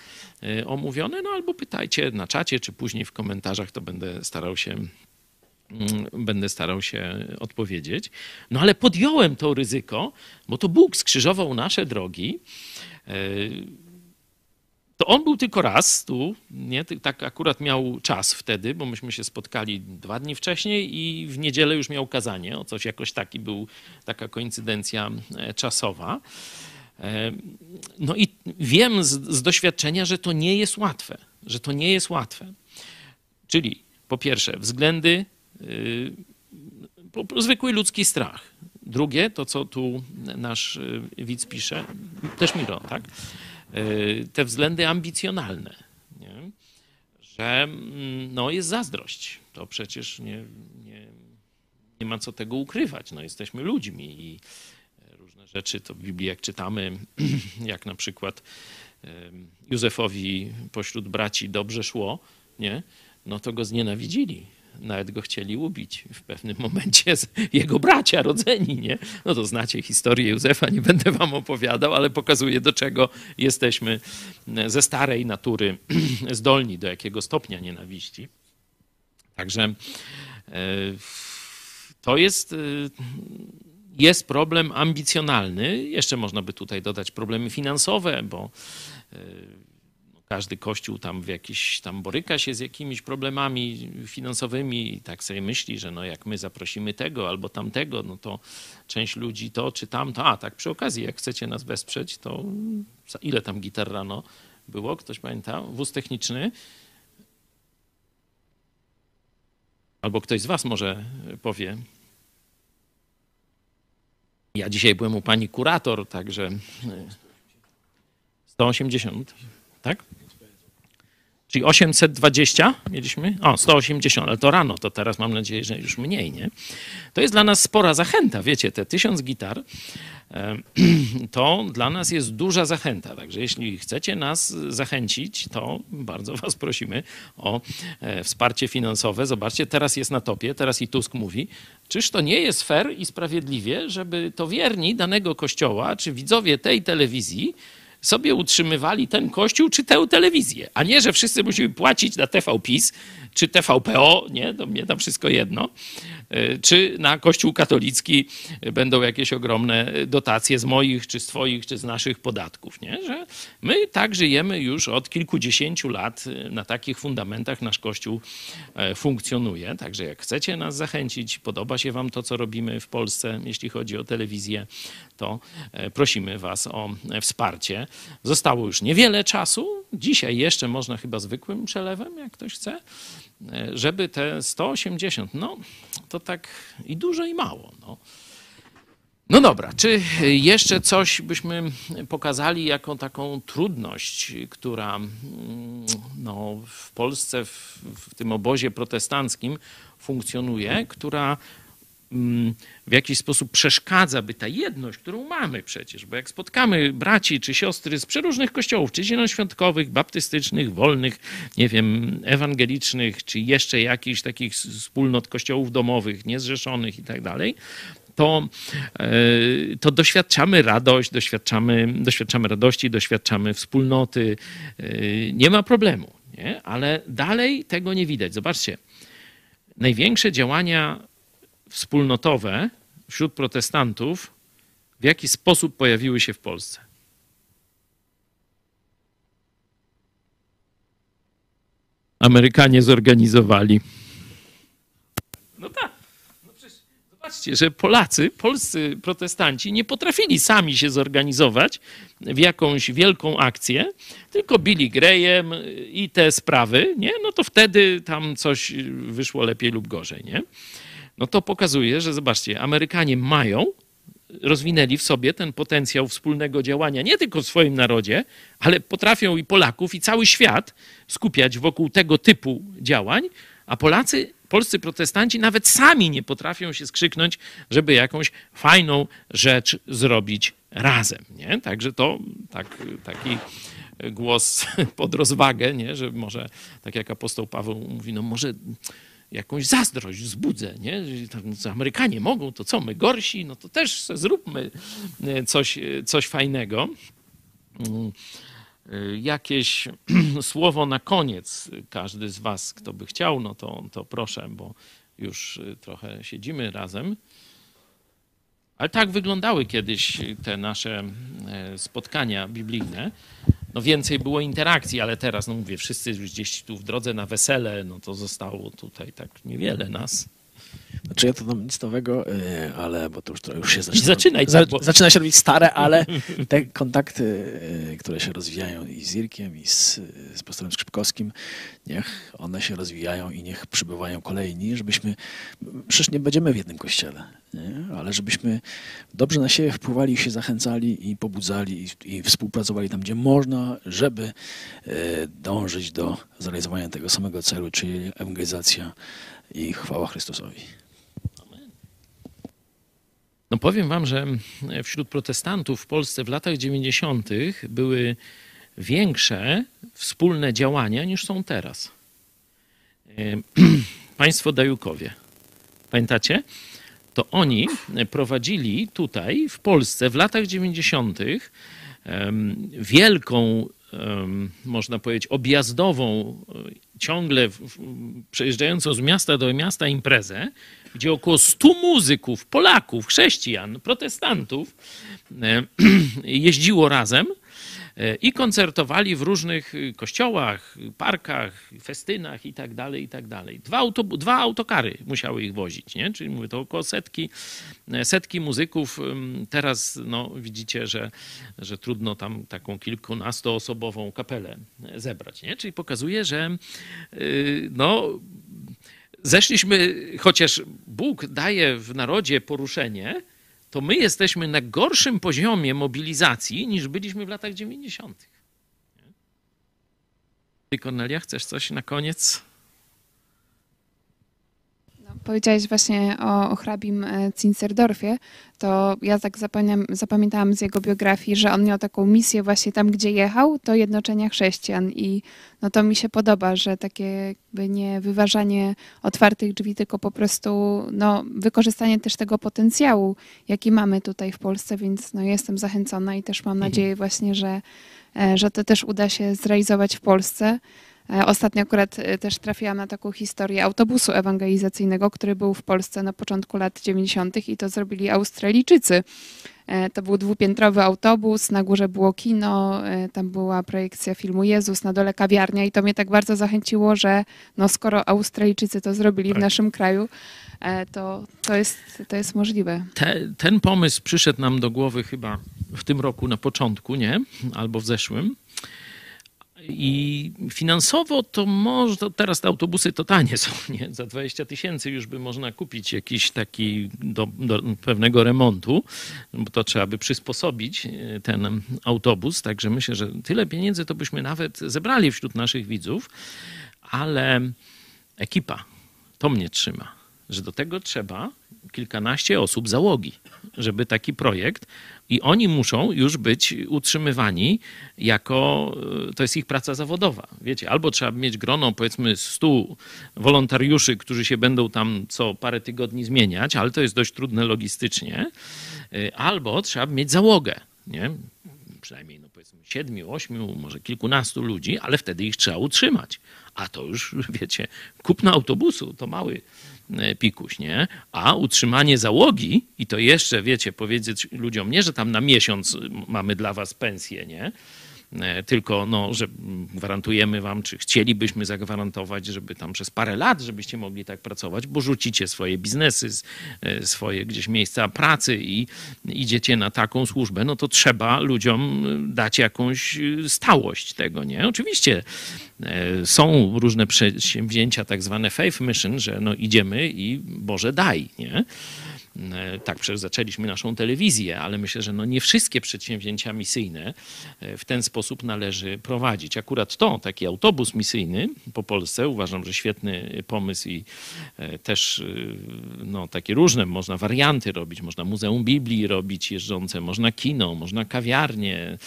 e, omówione, no albo pytajcie na czacie, czy później w komentarzach, to będę starał się mm, będę starał się odpowiedzieć. No ale podjąłem to ryzyko, bo to Bóg skrzyżował nasze drogi to on był tylko raz tu, nie? tak akurat miał czas wtedy, bo myśmy się spotkali dwa dni wcześniej i w niedzielę już miał kazanie, o coś jakoś taki był, taka koincydencja e, czasowa. E, no i wiem z, z doświadczenia, że to nie jest łatwe, że to nie jest łatwe. Czyli po pierwsze względy, yy, zwykły ludzki strach. Drugie, to co tu nasz y, widz pisze, też Miro, tak? Y, te względy ambicjonalne, nie? że mm, no, jest zazdrość. To przecież nie, nie, nie ma co tego ukrywać. No, jesteśmy ludźmi i różne rzeczy to w Biblii, jak czytamy, jak na przykład Józefowi pośród braci dobrze szło, nie? no to go znienawidzili nawet go chcieli ubić w pewnym momencie jego bracia rodzeni, nie? No to znacie historię Józefa, nie będę wam opowiadał, ale pokazuje do czego jesteśmy ze starej natury zdolni, do jakiego stopnia nienawiści. Także e, to jest, e, jest problem ambicjonalny. Jeszcze można by tutaj dodać problemy finansowe, bo e, każdy kościół tam w jakiś tam boryka się z jakimiś problemami finansowymi i tak sobie myśli, że no jak my zaprosimy tego albo tamtego, no to część ludzi to czy tamto. A tak przy okazji, jak chcecie nas wesprzeć, to ile tam gitar rano było? Ktoś pamięta? Wóz techniczny. Albo ktoś z was może powie. Ja dzisiaj byłem u pani kurator, także 180, tak? Czyli 820 mieliśmy? O, 180, ale to rano, to teraz mam nadzieję, że już mniej, nie? To jest dla nas spora zachęta, wiecie, te tysiąc gitar to dla nas jest duża zachęta. Także jeśli chcecie nas zachęcić, to bardzo Was prosimy o e, wsparcie finansowe. Zobaczcie, teraz jest na topie, teraz i Tusk mówi, czyż to nie jest fair i sprawiedliwie, żeby to wierni danego kościoła, czy widzowie tej telewizji sobie utrzymywali ten kościół czy tę telewizję, a nie, że wszyscy musimy płacić na TV PiS czy TVPO, nie, to mnie tam wszystko jedno, czy na Kościół katolicki będą jakieś ogromne dotacje z moich, czy z twoich, czy z naszych podatków, nie? Że my tak żyjemy już od kilkudziesięciu lat e, na takich fundamentach nasz Kościół e, funkcjonuje. Także jak chcecie nas zachęcić, podoba się wam to, co robimy w Polsce, jeśli chodzi o telewizję, to prosimy was o wsparcie. Zostało już niewiele czasu. Dzisiaj jeszcze można chyba zwykłym przelewem, jak ktoś chce. Żeby te 180, no to tak i dużo i mało. No. No dobra, czy jeszcze coś byśmy pokazali jako taką trudność, która mm, no, w Polsce, w, w tym obozie protestanckim funkcjonuje, która w jakiś sposób przeszkadza, by ta jedność, którą mamy przecież, bo jak spotkamy braci czy siostry z przeróżnych kościołów, czy zielonoświątkowych, baptystycznych, wolnych, nie wiem, ewangelicznych, czy jeszcze jakichś takich wspólnot kościołów domowych, niezrzeszonych i tak dalej, to, e, to doświadczamy radość, doświadczamy, doświadczamy radości, doświadczamy wspólnoty. E, nie ma problemu, nie? ale dalej tego nie widać. Zobaczcie, największe działania wspólnotowe wśród protestantów w jaki sposób pojawiły się w Polsce. Amerykanie zorganizowali. No tak. No przecież zobaczcie, że Polacy, polscy protestanci nie potrafili sami się zorganizować w jakąś wielką akcję, tylko Billy Graham i te sprawy, nie? No to wtedy tam coś wyszło lepiej lub gorzej, nie? No to pokazuje, że zobaczcie, Amerykanie mają, rozwinęli w sobie ten potencjał wspólnego działania nie tylko w swoim narodzie, ale potrafią i Polaków, i cały świat skupiać wokół tego typu działań, a Polacy, polscy protestanci nawet sami nie potrafią się skrzyknąć, żeby jakąś fajną rzecz zrobić razem. Nie? Także to tak, taki głos pod rozwagę, nie? że może, tak jak apostoł Paweł mówi, no może jakąś zazdrość wzbudzę, nie? Amerykanie mogą, to co, my gorsi? No to też zróbmy e, coś, e, coś fajnego. Mm, e, jakieś słowo na koniec, każdy z was, kto by chciał, no to, to proszę, bo już trochę siedzimy razem. Ale tak wyglądały kiedyś te nasze spotkania biblijne no więcej było interakcji, ale teraz, no mówię, wszyscy już gdzieś tu w drodze na wesele, no to zostało tutaj tak niewiele nas. Znaczy ja to tam nic nowego, y, ale bo to już, to już się zaczyna. Zaczynaj, tak, bo... Zaczyna się robić stare, ale te kontakty, y, które się rozwijają i z Irkiem, i z, z pastorem Skrzypkowskim, niech one się rozwijają i niech przybywają kolejni, żebyśmy, przecież nie będziemy w jednym kościele, nie? ale żebyśmy dobrze na siebie wpływali, się zachęcali i pobudzali i, i współpracowali tam, gdzie można, żeby y, dążyć do zrealizowania tego samego celu, czyli ewangelizacja i chwała Chrystusowi. No powiem wam, że wśród protestantów w Polsce w latach 90. były większe wspólne działania niż są teraz. Państwo Dajukowie. Pamiętacie? To oni prowadzili tutaj w Polsce w latach 90. wielką, można powiedzieć, objazdową, ciągle przejeżdżającą z miasta do miasta imprezę, gdzie około 100 muzyków, Polaków, chrześcijan, protestantów e, jeździło razem e, i koncertowali w różnych kościołach, parkach, festynach i tak dalej, i tak dalej. Dwa, auto, dwa autokary musiały ich wozić, nie? czyli mówię, to około setki, e, setki muzyków. Teraz no, widzicie, że, że trudno tam taką kilkunastoosobową kapelę zebrać. Nie? Czyli pokazuje, że no, zeszliśmy, chociaż Bóg daje w narodzie poruszenie, to my jesteśmy na gorszym poziomie mobilizacji niż byliśmy w latach 90. Ty, Kornelia, chcesz coś na koniec? Powiedziałeś właśnie o, o hrabim e, Zinzerdorfie, to ja tak zapamiętałam z jego biografii, że on miał taką misję właśnie tam, gdzie jechał, to jednoczenia chrześcijan i no to mi się podoba, że takie jakby nie wyważanie otwartych drzwi, tylko po prostu no, wykorzystanie też tego potencjału, jaki mamy tutaj w Polsce, więc no, jestem zachęcona i też mam Mhm. nadzieję właśnie, że, e, że to też uda się zrealizować w Polsce. E, Ostatnio akurat e, też trafiłam na taką historię autobusu ewangelizacyjnego, który był w Polsce na początku lat 90. i to zrobili Australijczycy. E, To był dwupiętrowy autobus, na górze było kino, tam była projekcja filmu Jezus, na dole kawiarnia i to mnie tak bardzo zachęciło, że no skoro Australijczycy to zrobili Tak. w naszym kraju, to, to, jest, to jest możliwe. Te, ten pomysł przyszedł nam do głowy chyba w tym roku na początku, nie? Albo w zeszłym. I finansowo to może, teraz te autobusy to tanie są, nie? Za 20 tysięcy już by można kupić jakiś taki do, do pewnego remontu, bo to trzeba by przysposobić e, ten autobus. Także myślę, że tyle pieniędzy to byśmy nawet zebrali wśród naszych widzów, ale ekipa, to mnie trzyma, że do tego trzeba kilkanaście osób załogi, żeby taki projekt i oni muszą już być utrzymywani jako, e, to jest ich praca zawodowa. Wiecie, albo trzeba mieć grono powiedzmy 100 wolontariuszy, którzy się będą tam co parę tygodni zmieniać, ale to jest dość trudne logistycznie, e, albo trzeba mieć załogę, nie? Przynajmniej no powiedzmy siedmiu, ośmiu, może kilkunastu ludzi, ale wtedy ich trzeba utrzymać. A to już, wiecie, kupno autobusu to mały pikuś, nie? A utrzymanie załogi i to jeszcze, wiecie, powiedzieć ludziom nie, że tam na miesiąc mamy dla was pensję, nie? E, Tylko, no, że gwarantujemy wam, czy chcielibyśmy zagwarantować, żeby tam przez parę lat, żebyście mogli tak pracować, bo rzucicie swoje biznesy, e, swoje gdzieś miejsca pracy i idziecie na taką służbę, no to trzeba ludziom e, dać jakąś stałość tego, nie? Oczywiście są różne przedsięwzięcia, tak zwane faith mission, że no idziemy i Boże daj, nie? E, Tak, przecież zaczęliśmy naszą telewizję, ale myślę, że no nie wszystkie przedsięwzięcia misyjne e, w ten sposób należy prowadzić. Akurat to, taki autobus misyjny po Polsce, uważam, że świetny pomysł i e, też no, takie różne można warianty robić. Można Muzeum Biblii robić jeżdżące, można kino, można kawiarnie,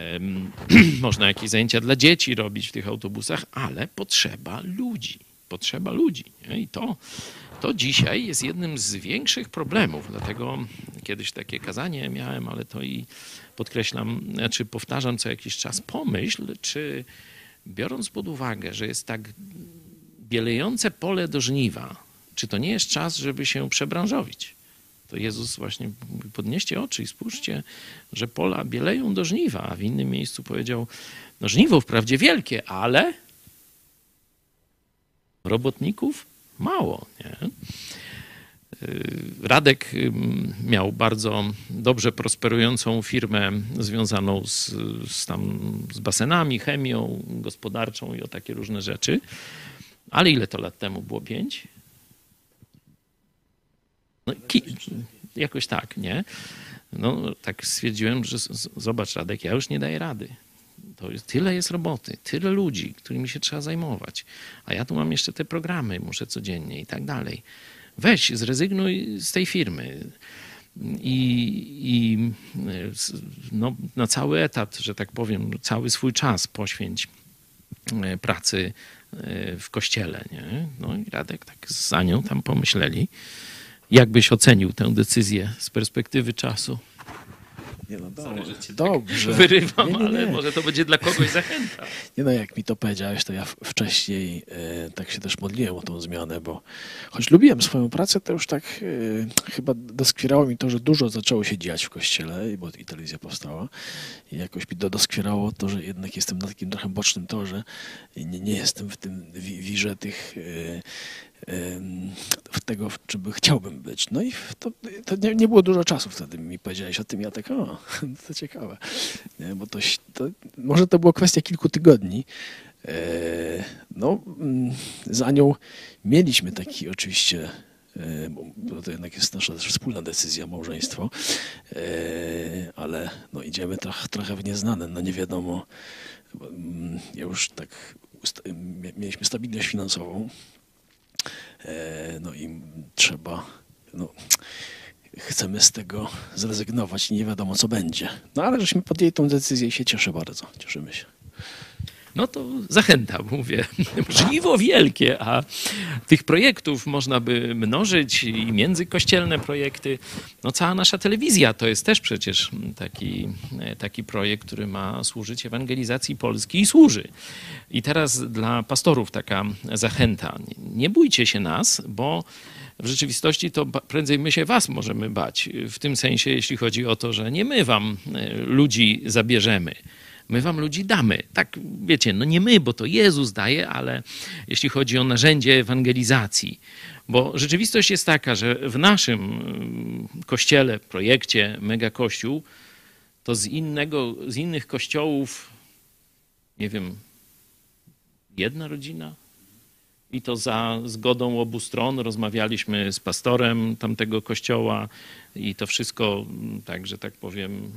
można jakieś zajęcia dla dzieci robić w tych autobusach, ale potrzeba ludzi. Potrzeba ludzi. Nie? I to, to dzisiaj jest jednym z większych problemów. Dlatego kiedyś takie kazanie miałem, ale to i podkreślam, znaczy powtarzam co jakiś czas, pomyśl, czy biorąc pod uwagę, że jest tak bielejące pole do żniwa, czy to nie jest czas, żeby się przebranżowić? To Jezus właśnie podnieście oczy i spójrzcie, że pola bieleją do żniwa, a w innym miejscu powiedział, no żniwo wprawdzie wielkie, ale robotników mało. Nie? Y, Radek ym, miał bardzo dobrze prosperującą firmę związaną z, z, tam, z basenami, chemią gospodarczą i o takie różne rzeczy. Ale ile to lat temu było? Pięć? No, jakoś tak, nie? No, tak stwierdziłem, że z- zobacz, Radek, ja już nie daję rady. To jest, tyle jest roboty, tyle ludzi, którymi się trzeba zajmować. A ja tu mam jeszcze te programy, muszę codziennie i tak dalej. Weź, zrezygnuj z tej firmy. I, i no, na cały etat, że tak powiem, cały swój czas poświęć e, pracy e, w kościele. Nie? No i Radek tak z Anią tam pomyśleli. Jak byś ocenił tę decyzję z perspektywy czasu? Nie no, Sorry, dobrze. że cię tak dobrze. Wyrywam, Nie, nie, ale nie. może to będzie dla kogoś zachęta. Nie no, jak mi to powiedziałeś, to ja wcześniej e, tak się też modliłem o tą zmianę, bo choć lubiłem swoją pracę, to już tak e, chyba doskwierało mi to, że dużo zaczęło się dziać w kościele, bo i telewizja powstała. I jakoś mi to doskwierało to, że jednak jestem na takim trochę bocznym torze i nie, nie jestem w tym wi- wirze tych e, tego, czym by chciałbym być. No i to, to nie, nie było dużo czasu wtedy mi powiedziałeś o tym. Ja tak, o, to ciekawe. Nie, bo to, to, może to było kwestia kilku tygodni. E, no, mm, z Anią mieliśmy taki oczywiście, e, bo- to jednak jest nasza wspólna decyzja, małżeństwo, e, ale no, idziemy trochę, w nieznane, no nie wiadomo, mm, już tak mieliśmy stabilność finansową, no i trzeba, no, chcemy z tego zrezygnować nie wiadomo co będzie. No ale żeśmy podjęli tą decyzję i się cieszę bardzo, cieszymy się no to zachęta, mówię. Żniwo wielkie, a tych projektów można by mnożyć i międzykościelne projekty. No cała nasza telewizja to jest też przecież taki, taki projekt, który ma służyć ewangelizacji Polski i służy. I teraz dla pastorów taka zachęta. Nie bójcie się nas, bo w rzeczywistości to prędzej my się was możemy bać. W tym sensie, jeśli chodzi o to, że nie my wam e, ludzi zabierzemy My wam ludzi damy. Tak, wiecie, no nie my, bo to Jezus daje, ale jeśli chodzi o narzędzie ewangelizacji. Bo rzeczywistość jest taka, że w naszym mm, kościele, projekcie Mega Kościół, to z, innego, z innych kościołów, nie wiem, jedna rodzina, i to za zgodą obu stron. Rozmawialiśmy z pastorem tamtego kościoła i to wszystko, mm, tak, że tak powiem,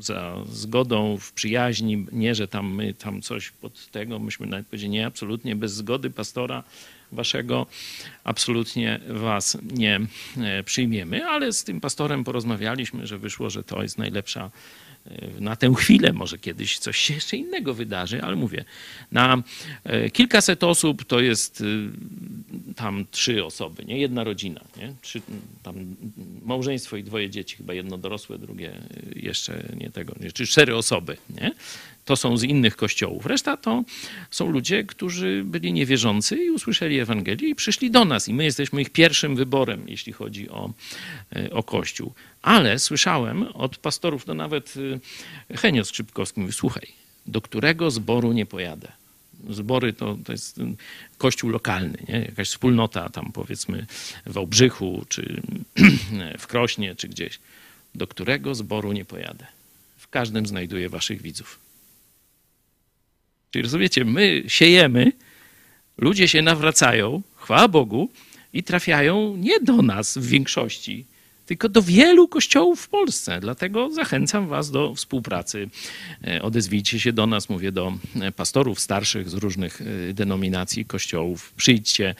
za zgodą, w przyjaźni, nie, że tam my tam coś pod tego, myśmy nawet powiedzieli, nie, absolutnie bez zgody pastora waszego, absolutnie was nie e, przyjmiemy, ale z tym pastorem porozmawialiśmy, że wyszło, że to jest najlepsza na tę chwilę, może kiedyś coś się jeszcze innego wydarzy, ale mówię, na e, kilkaset osób to jest e, tam trzy osoby, nie? Jedna rodzina, nie? Trzy, tam małżeństwo i dwoje dzieci, chyba jedno dorosłe, drugie jeszcze nie tego, czy cztery osoby, nie? to są z innych kościołów. Reszta to są ludzie, którzy byli niewierzący i usłyszeli Ewangelię i przyszli do nas. I my jesteśmy ich pierwszym wyborem, jeśli chodzi o, e, o Kościół. Ale słyszałem od pastorów, no nawet e, Henio Skrzypkowski mówi, słuchaj, do którego zboru nie pojadę? Zbory to, to jest kościół lokalny, nie? jakaś wspólnota tam powiedzmy w Wałbrzychu, czy w Krośnie, czy gdzieś. Do którego zboru nie pojadę? W każdym znajduję waszych widzów. Czyli rozumiecie, my siejemy, ludzie się nawracają, chwała Bogu, i trafiają nie do nas w większości, tylko do wielu kościołów w Polsce. Dlatego zachęcam Was do współpracy. E, odezwijcie się do nas, mówię do e, pastorów starszych z różnych e, denominacji kościołów. Przyjdźcie,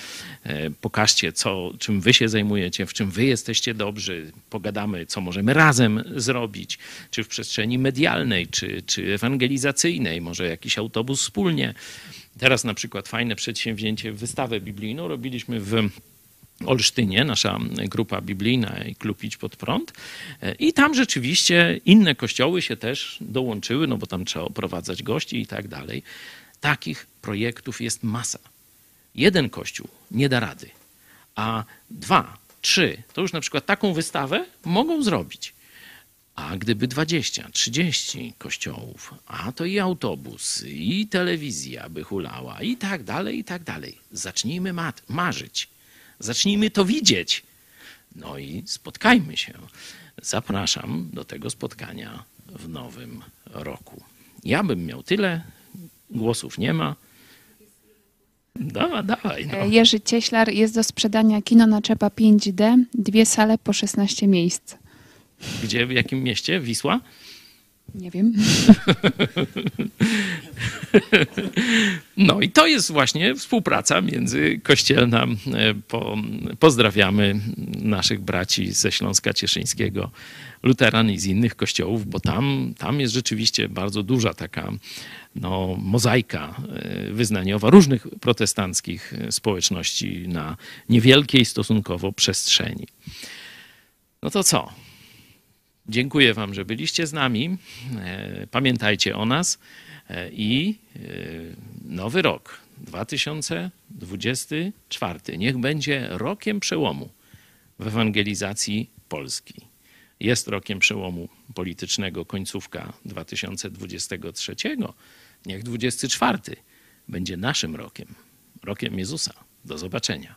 pokażcie, co, czym Wy się zajmujecie, w czym Wy jesteście dobrzy. Pogadamy, co możemy razem zrobić, czy w przestrzeni medialnej, czy, czy ewangelizacyjnej, może jakiś autobus wspólnie. Teraz na przykład fajne przedsięwzięcie, wystawę biblijną robiliśmy w Olsztynie, nasza grupa biblijna i klub Idź Pod Prąd. I tam rzeczywiście inne kościoły się też dołączyły, no bo tam trzeba oprowadzać gości i tak dalej. Takich projektów jest masa. Jeden kościół nie da rady, a dwa, trzy, to już na przykład taką wystawę mogą zrobić. A gdyby 20, 30 kościołów, a to i autobus, i telewizja by hulała, i tak dalej, i tak dalej. Zacznijmy marzyć Zacznijmy to widzieć. No i spotkajmy się. Zapraszam do tego spotkania w nowym roku. Ja bym miał tyle, głosów nie ma. Dawaj, dawaj. No. Jerzy Cieślar, jest do sprzedania kino na czepa 5D, dwie sale po 16 miejsc. Gdzie, w jakim mieście? Wisła? Nie wiem. No i to jest właśnie współpraca międzykościelna. E, po, pozdrawiamy naszych braci ze Śląska Cieszyńskiego, luteran i z innych kościołów, bo tam, tam jest rzeczywiście bardzo duża taka no, mozaika e, wyznaniowa różnych protestanckich społeczności na niewielkiej stosunkowo przestrzeni. No to co? Dziękuję Wam, że byliście z nami. E, pamiętajcie o nas e, i e, nowy rok 2024 niech będzie rokiem przełomu w ewangelizacji Polski. Jest rokiem przełomu politycznego końcówka 2023. Niech 24 będzie naszym rokiem, rokiem Jezusa. Do zobaczenia.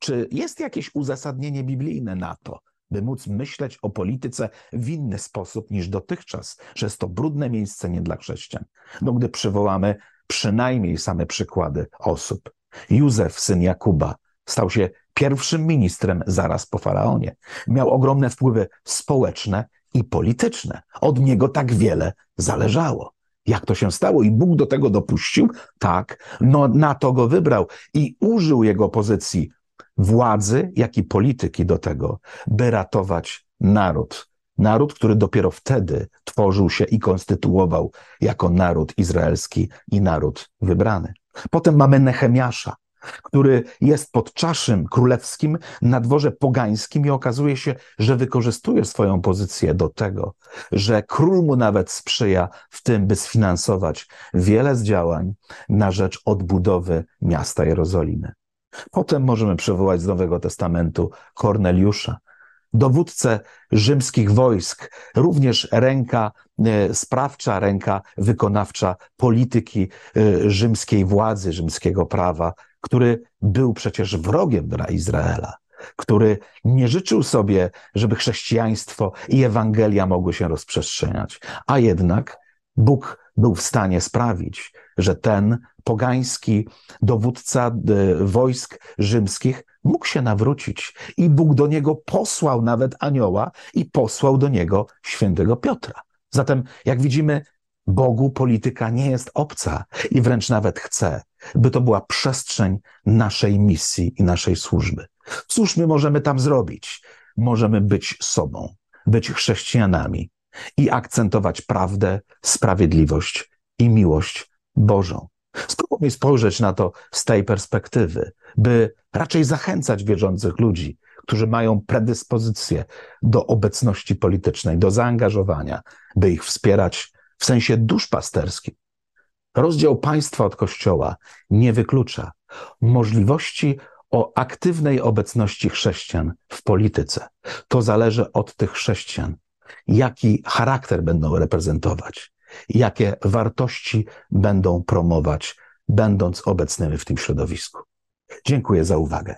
Czy jest jakieś uzasadnienie biblijne na to, by móc myśleć o polityce w inny sposób niż dotychczas, że jest to brudne miejsce nie dla chrześcijan. No, gdy przywołamy przynajmniej same przykłady osób. Józef, syn Jakuba, stał się pierwszym ministrem zaraz po faraonie. Miał ogromne wpływy społeczne i polityczne. Od niego tak wiele zależało. Jak to się stało? I Bóg do tego dopuścił? Tak, no na to go wybrał i użył jego pozycji władzy, jak i polityki do tego, by ratować naród. Naród, który dopiero wtedy tworzył się i konstytuował jako naród izraelski i naród wybrany. Potem mamy Nehemiasza, który jest pod czaszym królewskim na dworze pogańskim i okazuje się, że wykorzystuje swoją pozycję do tego, że król mu nawet sprzyja w tym, by sfinansować wiele z działań na rzecz odbudowy miasta Jerozolimy. Potem możemy przywołać z Nowego Testamentu Korneliusza, dowódcę rzymskich wojsk, również ręka e, sprawcza, ręka wykonawcza polityki e, rzymskiej władzy, rzymskiego prawa, który był przecież wrogiem dla Izraela, który nie życzył sobie, żeby chrześcijaństwo i Ewangelia mogły się rozprzestrzeniać, a jednak Bóg był w stanie sprawić, że ten pogański dowódca e, wojsk rzymskich mógł się nawrócić i Bóg do niego posłał nawet anioła i posłał do niego świętego Piotra. Zatem, jak widzimy, Bogu polityka nie jest obca i wręcz nawet chce, by to była przestrzeń naszej misji i naszej służby. Cóż my możemy tam zrobić? Możemy być sobą, być chrześcijanami i akcentować prawdę, sprawiedliwość i miłość Bożą. Spróbujmy spojrzeć na to z tej perspektywy, by raczej zachęcać wierzących ludzi, którzy mają predyspozycję do obecności politycznej, do zaangażowania, by ich wspierać w sensie duszpasterskim. Rozdział państwa od kościoła nie wyklucza możliwości o aktywnej obecności chrześcijan w polityce. To zależy od tych chrześcijan, jaki charakter będą reprezentować, jakie wartości będą promować, będąc obecnymi w tym środowisku. Dziękuję za uwagę.